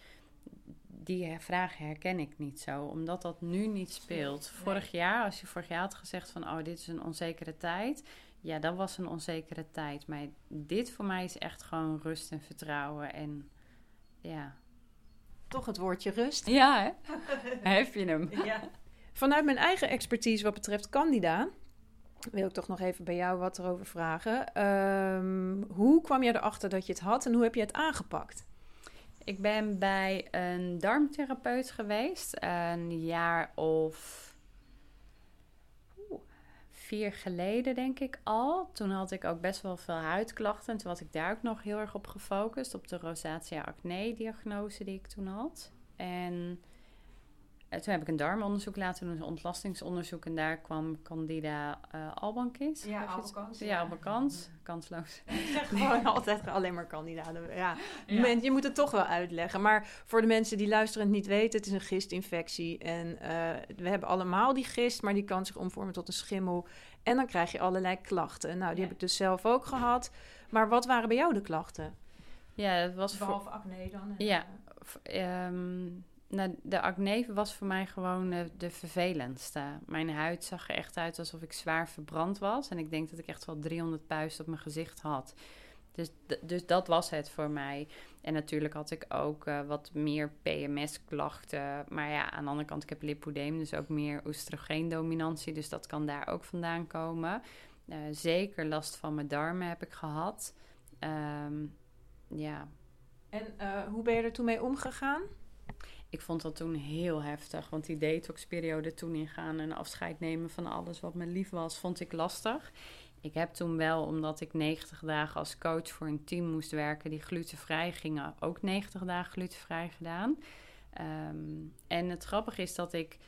die vragen herken ik niet zo, omdat dat nu niet speelt. Nee. Vorig jaar, als je vorig jaar had gezegd van, oh, dit is een onzekere tijd. Ja, dat was een onzekere tijd. Maar dit voor mij is echt gewoon rust en vertrouwen. En ja. Toch het woordje rust. Ja, hè? Heb je hem? Ja. Vanuit mijn eigen expertise wat betreft Candida, wil ik toch nog even bij jou wat erover vragen. Ehm, hoe kwam je erachter dat je het had en hoe heb je het aangepakt? Ik ben bij een darmtherapeut geweest, een jaar of vier geleden, denk ik al. Toen had ik ook best wel veel huidklachten. En toen was ik daar ook nog heel erg op gefocust, op de rosacea acne-diagnose die ik toen had. En toen heb ik een darmonderzoek laten doen, een ontlastingsonderzoek. En daar kwam Candida eh albicans. Ja, het- albicans, Ja, albicans. Kansloos. Ik zeg gewoon altijd alleen maar kandidaten. Ja. Ja. Men- je moet het toch wel uitleggen. Maar voor de mensen die luisteren en het niet weten, het is een gistinfectie. En eh, we hebben allemaal die gist, maar die kan zich omvormen tot een schimmel. En dan krijg je allerlei klachten. Nou, die Ja. heb ik dus zelf ook gehad. Maar wat waren bij jou de klachten? Ja, dat was voor, acne dan? Ja. ehm, nou, de acne was voor mij gewoon eh, de vervelendste. Mijn huid zag er echt uit alsof ik zwaar verbrand was. En ik denk dat ik echt wel 300 puist op mijn gezicht had. Dus, dus dat was het voor mij. En natuurlijk had ik ook eh, wat meer PMS-klachten. Maar ja, aan de andere kant, ik heb lipodeem, dus ook meer oestrogeendominantie. Dus dat kan daar ook vandaan komen. Eh, zeker last van mijn darmen heb ik gehad. Ehm, ja, En hoe ben je er toen mee omgegaan? Ik vond dat toen heel heftig. Want die detoxperiode toen ingaan en afscheid nemen van alles wat me lief was, vond ik lastig. Ik heb toen wel, omdat ik 90 dagen als coach voor een team moest werken die glutenvrij gingen, ook 90 dagen glutenvrij gedaan. Ehm, en het grappige is dat ik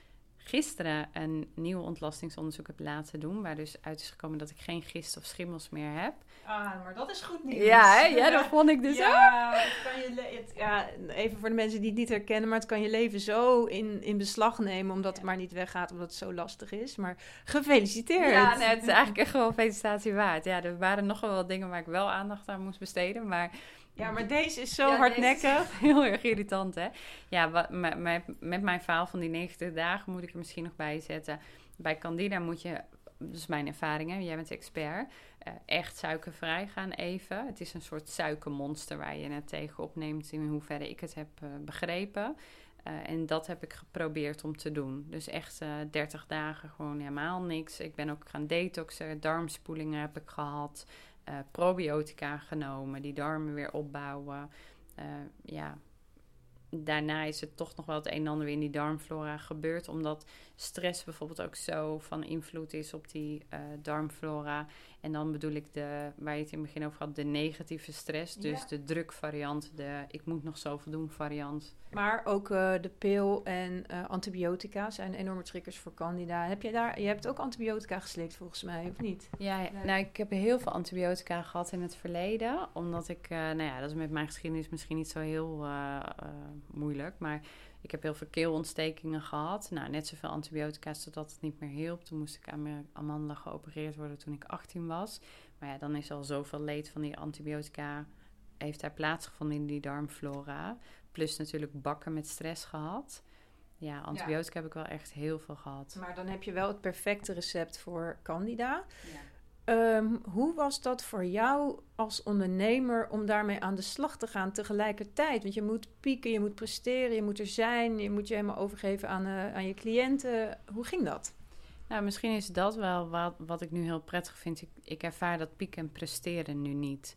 gisteren een nieuw ontlastingsonderzoek heb laten doen, waar dus uit is gekomen dat ik geen gist of schimmels meer heb. Ah, maar dat is goed nieuws. Ja, hè? ja dat vond ik dus ook. ja, het kan je het- ja, even voor de mensen die het niet herkennen, maar het kan je leven zo in, in beslag nemen, omdat het maar niet weggaat, omdat het zo lastig is. Maar gefeliciteerd. Ja, nee, het is eigenlijk echt gewoon felicitatie waard. Ja, er waren nog wel wat dingen waar ik wel aandacht aan moest besteden, maar... Ja, maar deze is zo Ja, hardnekkig. is Heel erg irritant, hè? Ja, wat, met, mijn verhaal van die 90 dagen moet ik er misschien nog bij zetten. Bij Candida moet je, dat is mijn ervaring, hè? Jij bent expert. eh, echt suikervrij gaan even. Het is een soort suikermonster waar je het tegen opneemt, in hoeverre ik het heb eh, begrepen. Eh, en dat heb ik geprobeerd om te doen. Dus echt eh 30 dagen gewoon helemaal niks. Ik ben ook gaan detoxen, darmspoelingen heb ik gehad. Eh, probiotica genomen, die darmen weer opbouwen. Eh, ja, daarna is het toch nog wel het een en ander weer in die darmflora gebeurd. Omdat stress bijvoorbeeld ook zo van invloed is op die eh, darmflora. En dan bedoel ik de, waar je het in het begin over had, de negatieve stress. Dus Ja. de drukvariant, de ik moet nog zoveel doen variant. Maar ook eh, de pil en eh, antibiotica zijn enorme triggers voor candida. Heb je daar, je hebt ook antibiotica geslikt volgens mij, of niet? Ja, ja. nou, ik heb heel veel antibiotica gehad in het verleden. Omdat ik, nou ja, dat is met mijn geschiedenis misschien niet zo heel moeilijk. Maar ik heb heel veel keelontstekingen gehad. Nou, net zoveel antibiotica zodat het niet meer hielp. Toen moest ik aan mijn amandelen geopereerd worden toen ik 18 was. Maar ja, dan is al zoveel leed van die antibiotica... heeft daar plaatsgevonden in die darmflora. Plus natuurlijk bakken met stress gehad. Ja, antibiotica heb ik wel echt heel veel gehad. Maar dan heb je wel het perfecte recept voor candida. Ehm, hoe was dat voor jou als ondernemer om daarmee aan de slag te gaan tegelijkertijd? Want je moet pieken, je moet presteren, je moet er zijn, je moet je helemaal overgeven aan, eh, aan je cliënten. Hoe ging dat? Nou, misschien is dat wel wat, wat ik nu heel prettig vind. Ik, ik ervaar dat pieken en presteren nu niet.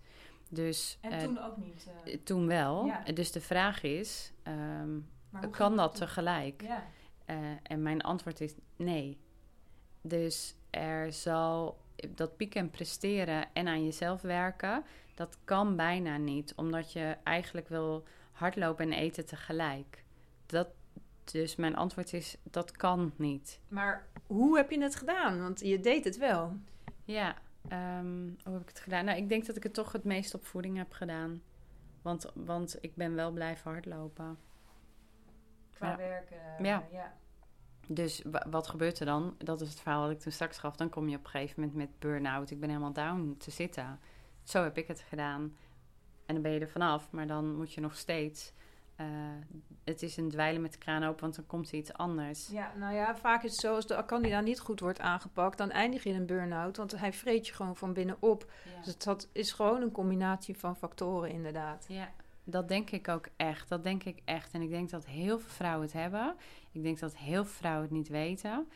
Dus eh, ook niet. eh, toen wel. Ja. Dus de vraag is, ehm, kan dat tegelijk? Ja. Eh, en mijn antwoord is nee. Dus er zal dat pieken en presteren en aan jezelf werken, dat kan bijna niet, omdat je eigenlijk wil hardlopen en eten tegelijk. Dat, dus mijn antwoord is, dat kan niet. Maar hoe heb je het gedaan? Want je deed het wel. Ja, ehm, hoe heb ik het gedaan? Nou, ik denk dat ik het toch het meest op voeding heb gedaan. Want, want ik ben wel blijven hardlopen. Qua Ja. werken. Ja. ja. Dus wa- wat gebeurt er dan? Dat is het verhaal dat ik toen straks gaf. Dan kom je op een gegeven moment met burn-out. Ik ben helemaal down te zitten. Zo heb ik het gedaan. En dan ben je er vanaf. Maar dan moet je nog steeds... eh, het is een dweilen met de kraan open, want dan komt er iets anders. Ja, nou ja, vaak is het zo als de kandidaat niet goed wordt aangepakt, dan eindig je in een burn-out, want hij vreet je gewoon van binnenop. Dus het dat is gewoon een combinatie van factoren inderdaad. Ja, dat denk ik ook echt. Dat denk ik echt. En ik denk dat heel veel vrouwen het hebben. Ik denk dat heel veel vrouwen het niet weten.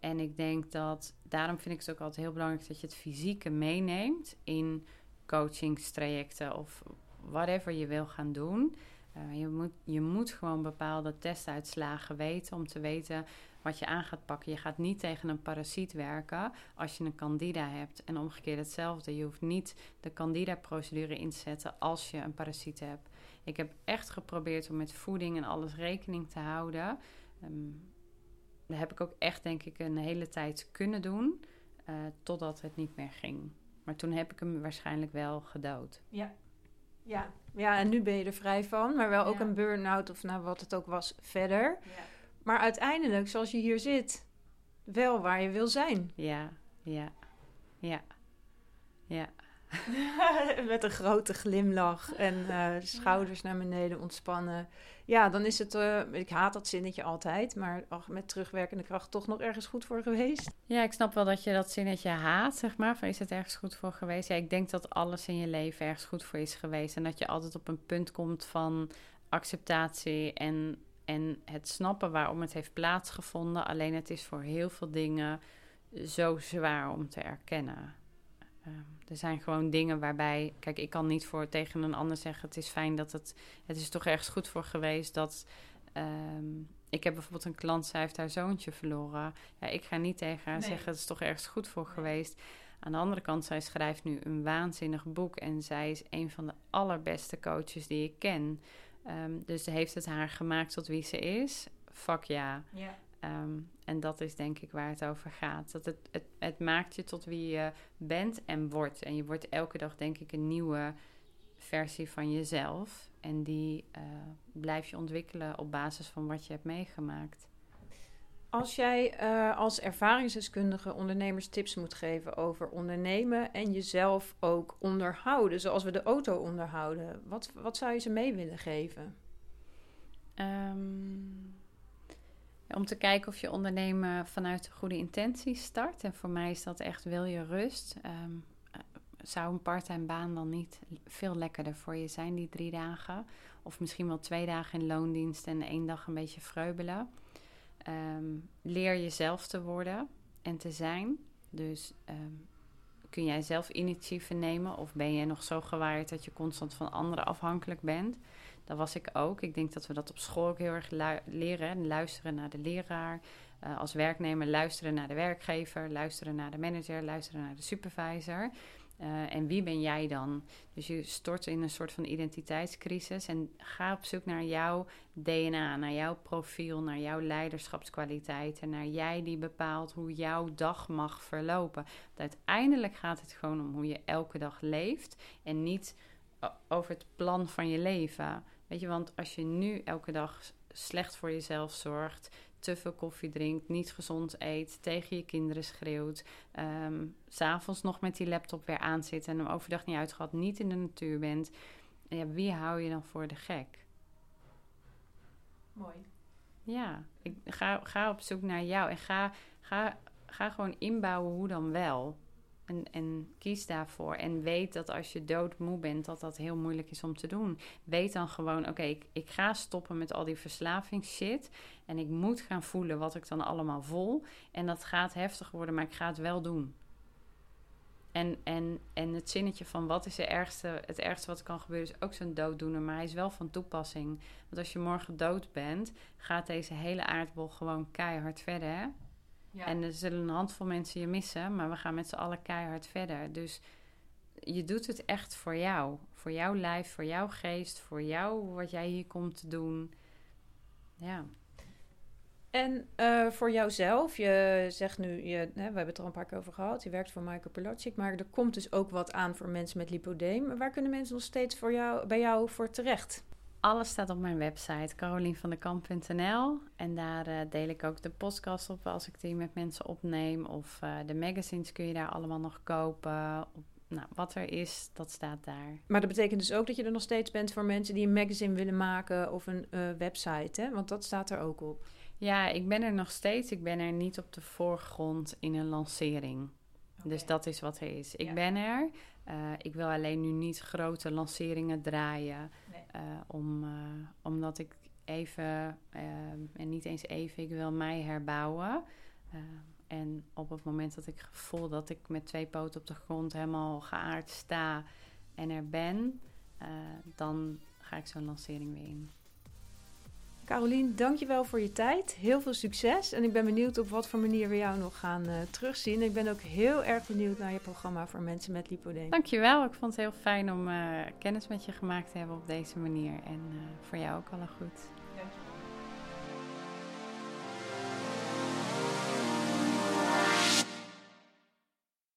En ik denk dat, daarom vind ik het ook altijd heel belangrijk dat je het fysieke meeneemt in coachingstrajecten of whatever je wil gaan doen. Eh, je, moet, je moet gewoon bepaalde testuitslagen weten om te weten wat je aan gaat pakken. Je gaat niet tegen een parasiet werken als je een candida hebt. En omgekeerd hetzelfde. Je hoeft niet de candida-procedure in te zetten als je een parasiet hebt. Ik heb echt geprobeerd om met voeding en alles rekening te houden. Ehm, dat heb ik ook echt, denk ik, een hele tijd kunnen doen. eh, totdat het niet meer ging. Maar toen heb ik hem waarschijnlijk wel gedood. Ja. Ja. ja, en nu ben je er vrij van, maar wel ook Ja. een burn-out of nou wat het ook was verder. Maar uiteindelijk, zoals je hier zit, wel waar je wil zijn. Ja, ja, ja, ja. Met een grote glimlach en eh, schouders naar beneden ontspannen. Ja, dan is het, eh, ik haat dat zinnetje altijd, maar ach, met terugwerkende kracht toch nog ergens goed voor geweest. Ja, ik snap wel dat je dat zinnetje haat, zeg maar. Van is het ergens goed voor geweest? Ja, ik denk dat alles in je leven ergens goed voor is geweest. En dat je altijd op een punt komt van acceptatie en, en het snappen waarom het heeft plaatsgevonden. Alleen het is voor heel veel dingen zo zwaar om te erkennen. Ehm, er zijn gewoon dingen waarbij, kijk, ik kan niet voor tegen een ander zeggen: het is fijn dat het, het is toch ergens goed voor geweest dat. ehm, ik heb bijvoorbeeld een klant, zij heeft haar zoontje verloren. Ja, ik ga niet tegen haar Nee. zeggen: het is toch ergens goed voor geweest. Aan de andere kant, zij schrijft nu een waanzinnig boek en zij is een van de allerbeste coaches die ik ken. Ehm, dus heeft het haar gemaakt tot wie ze is. Fuck ja. Ja. Ehm, en dat is denk ik waar het over gaat. Dat het, het, het maakt je tot wie je bent en wordt. En je wordt elke dag denk ik een nieuwe versie van jezelf. En die eh, blijf je ontwikkelen op basis van wat je hebt meegemaakt. Als jij eh, als ervaringsdeskundige ondernemers tips moet geven over ondernemen en jezelf ook onderhouden, zoals we de auto onderhouden, wat, wat zou je ze mee willen geven? Ehm, om te kijken of je ondernemen vanuit de goede intentie start. En voor mij is dat echt wil je rust. Ehm, eh, zou een parttime baan dan niet veel lekkerder voor je zijn, die drie dagen? Of misschien wel twee dagen in loondienst en één dag een beetje vreubelen. Ehm, leer jezelf te worden en te zijn. Dus ehm, kun jij zelf initiatieven nemen of ben je nog zo gewaaid dat je constant van anderen afhankelijk bent? Dat was ik ook. Ik denk dat we dat op school ook heel erg leren. Luisteren naar de leraar. Eh, als werknemer luisteren naar de werkgever. Luisteren naar de manager. Luisteren naar de supervisor. Eh, en wie ben jij dan? Dus je stort in een soort van identiteitscrisis. En ga op zoek naar jouw DNA, naar jouw profiel, naar jouw leiderschapskwaliteiten. Naar jij die bepaalt hoe jouw dag mag verlopen. Want uiteindelijk gaat het gewoon om hoe je elke dag leeft. En niet o- over het plan van je leven. Weet je, want als je nu elke dag slecht voor jezelf zorgt, te veel koffie drinkt, niet gezond eet, tegen je kinderen schreeuwt, s s'avonds nog met die laptop weer aanzit en hem overdag niet uitgaat, niet in de natuur bent, ja, wie hou je dan voor de gek? Mooi. Ja, ik ga, ga op zoek naar jou en ga, ga, ga gewoon inbouwen hoe dan wel. En, en kies daarvoor. En weet dat als je doodmoe bent, dat dat heel moeilijk is om te doen. Weet dan gewoon, oké, ik, ik ga stoppen met al die verslavingsshit. En ik moet gaan voelen wat ik dan allemaal voel. En dat gaat heftig worden, maar ik ga het wel doen. En, en, en het zinnetje van wat is de ergste, het ergste wat kan gebeuren, is ook zo'n dooddoener. Maar hij is wel van toepassing. Want als je morgen dood bent, gaat deze hele aardbol gewoon keihard verder. Hè? Ja. En er zullen een handvol mensen je missen, maar we gaan met z'n allen keihard verder. Dus je doet het echt voor jou. Voor jouw lijf, voor jouw geest, voor jou wat jij hier komt te doen. Ja. En uh, voor jouzelf, je zegt nu, je, hè, we hebben het er al een paar keer over gehad, je werkt voor Michael Pilacic, maar er komt dus ook wat aan voor mensen met lipodeem. Waar kunnen mensen nog steeds voor jou, bij jou voor terecht? Alles staat op mijn website, carolienvandekamp.nl. En daar uh, deel ik ook de podcast op als ik die met mensen opneem. Of uh, de magazines kun je daar allemaal nog kopen. Nou, wat er is, dat staat daar. Maar dat betekent dus ook dat je er nog steeds bent voor mensen die een magazine willen maken of een uh, website, hè? Want dat staat er ook op. Ja, ik ben er nog steeds. Ik ben er niet op de voorgrond in een lancering. Dus dat is wat er is. Ik ben er. Uh, ik wil alleen nu niet grote lanceringen draaien. Nee. Uh, om, uh, omdat ik even, en niet eens even, ik wil mij herbouwen. en op het moment dat ik voel dat ik met twee poten op de grond helemaal geaard sta en er ben, dan ga ik zo'n lancering weer in. Carolien, dankjewel voor je tijd. Heel veel succes. En ik ben benieuwd op wat voor manier we jou nog gaan uh, terugzien. Ik ben ook heel erg benieuwd naar je programma voor mensen met lipodeem. Dankjewel. Ik vond het heel fijn om uh, kennis met je gemaakt te hebben op deze manier. En uh, voor jou ook alle goed.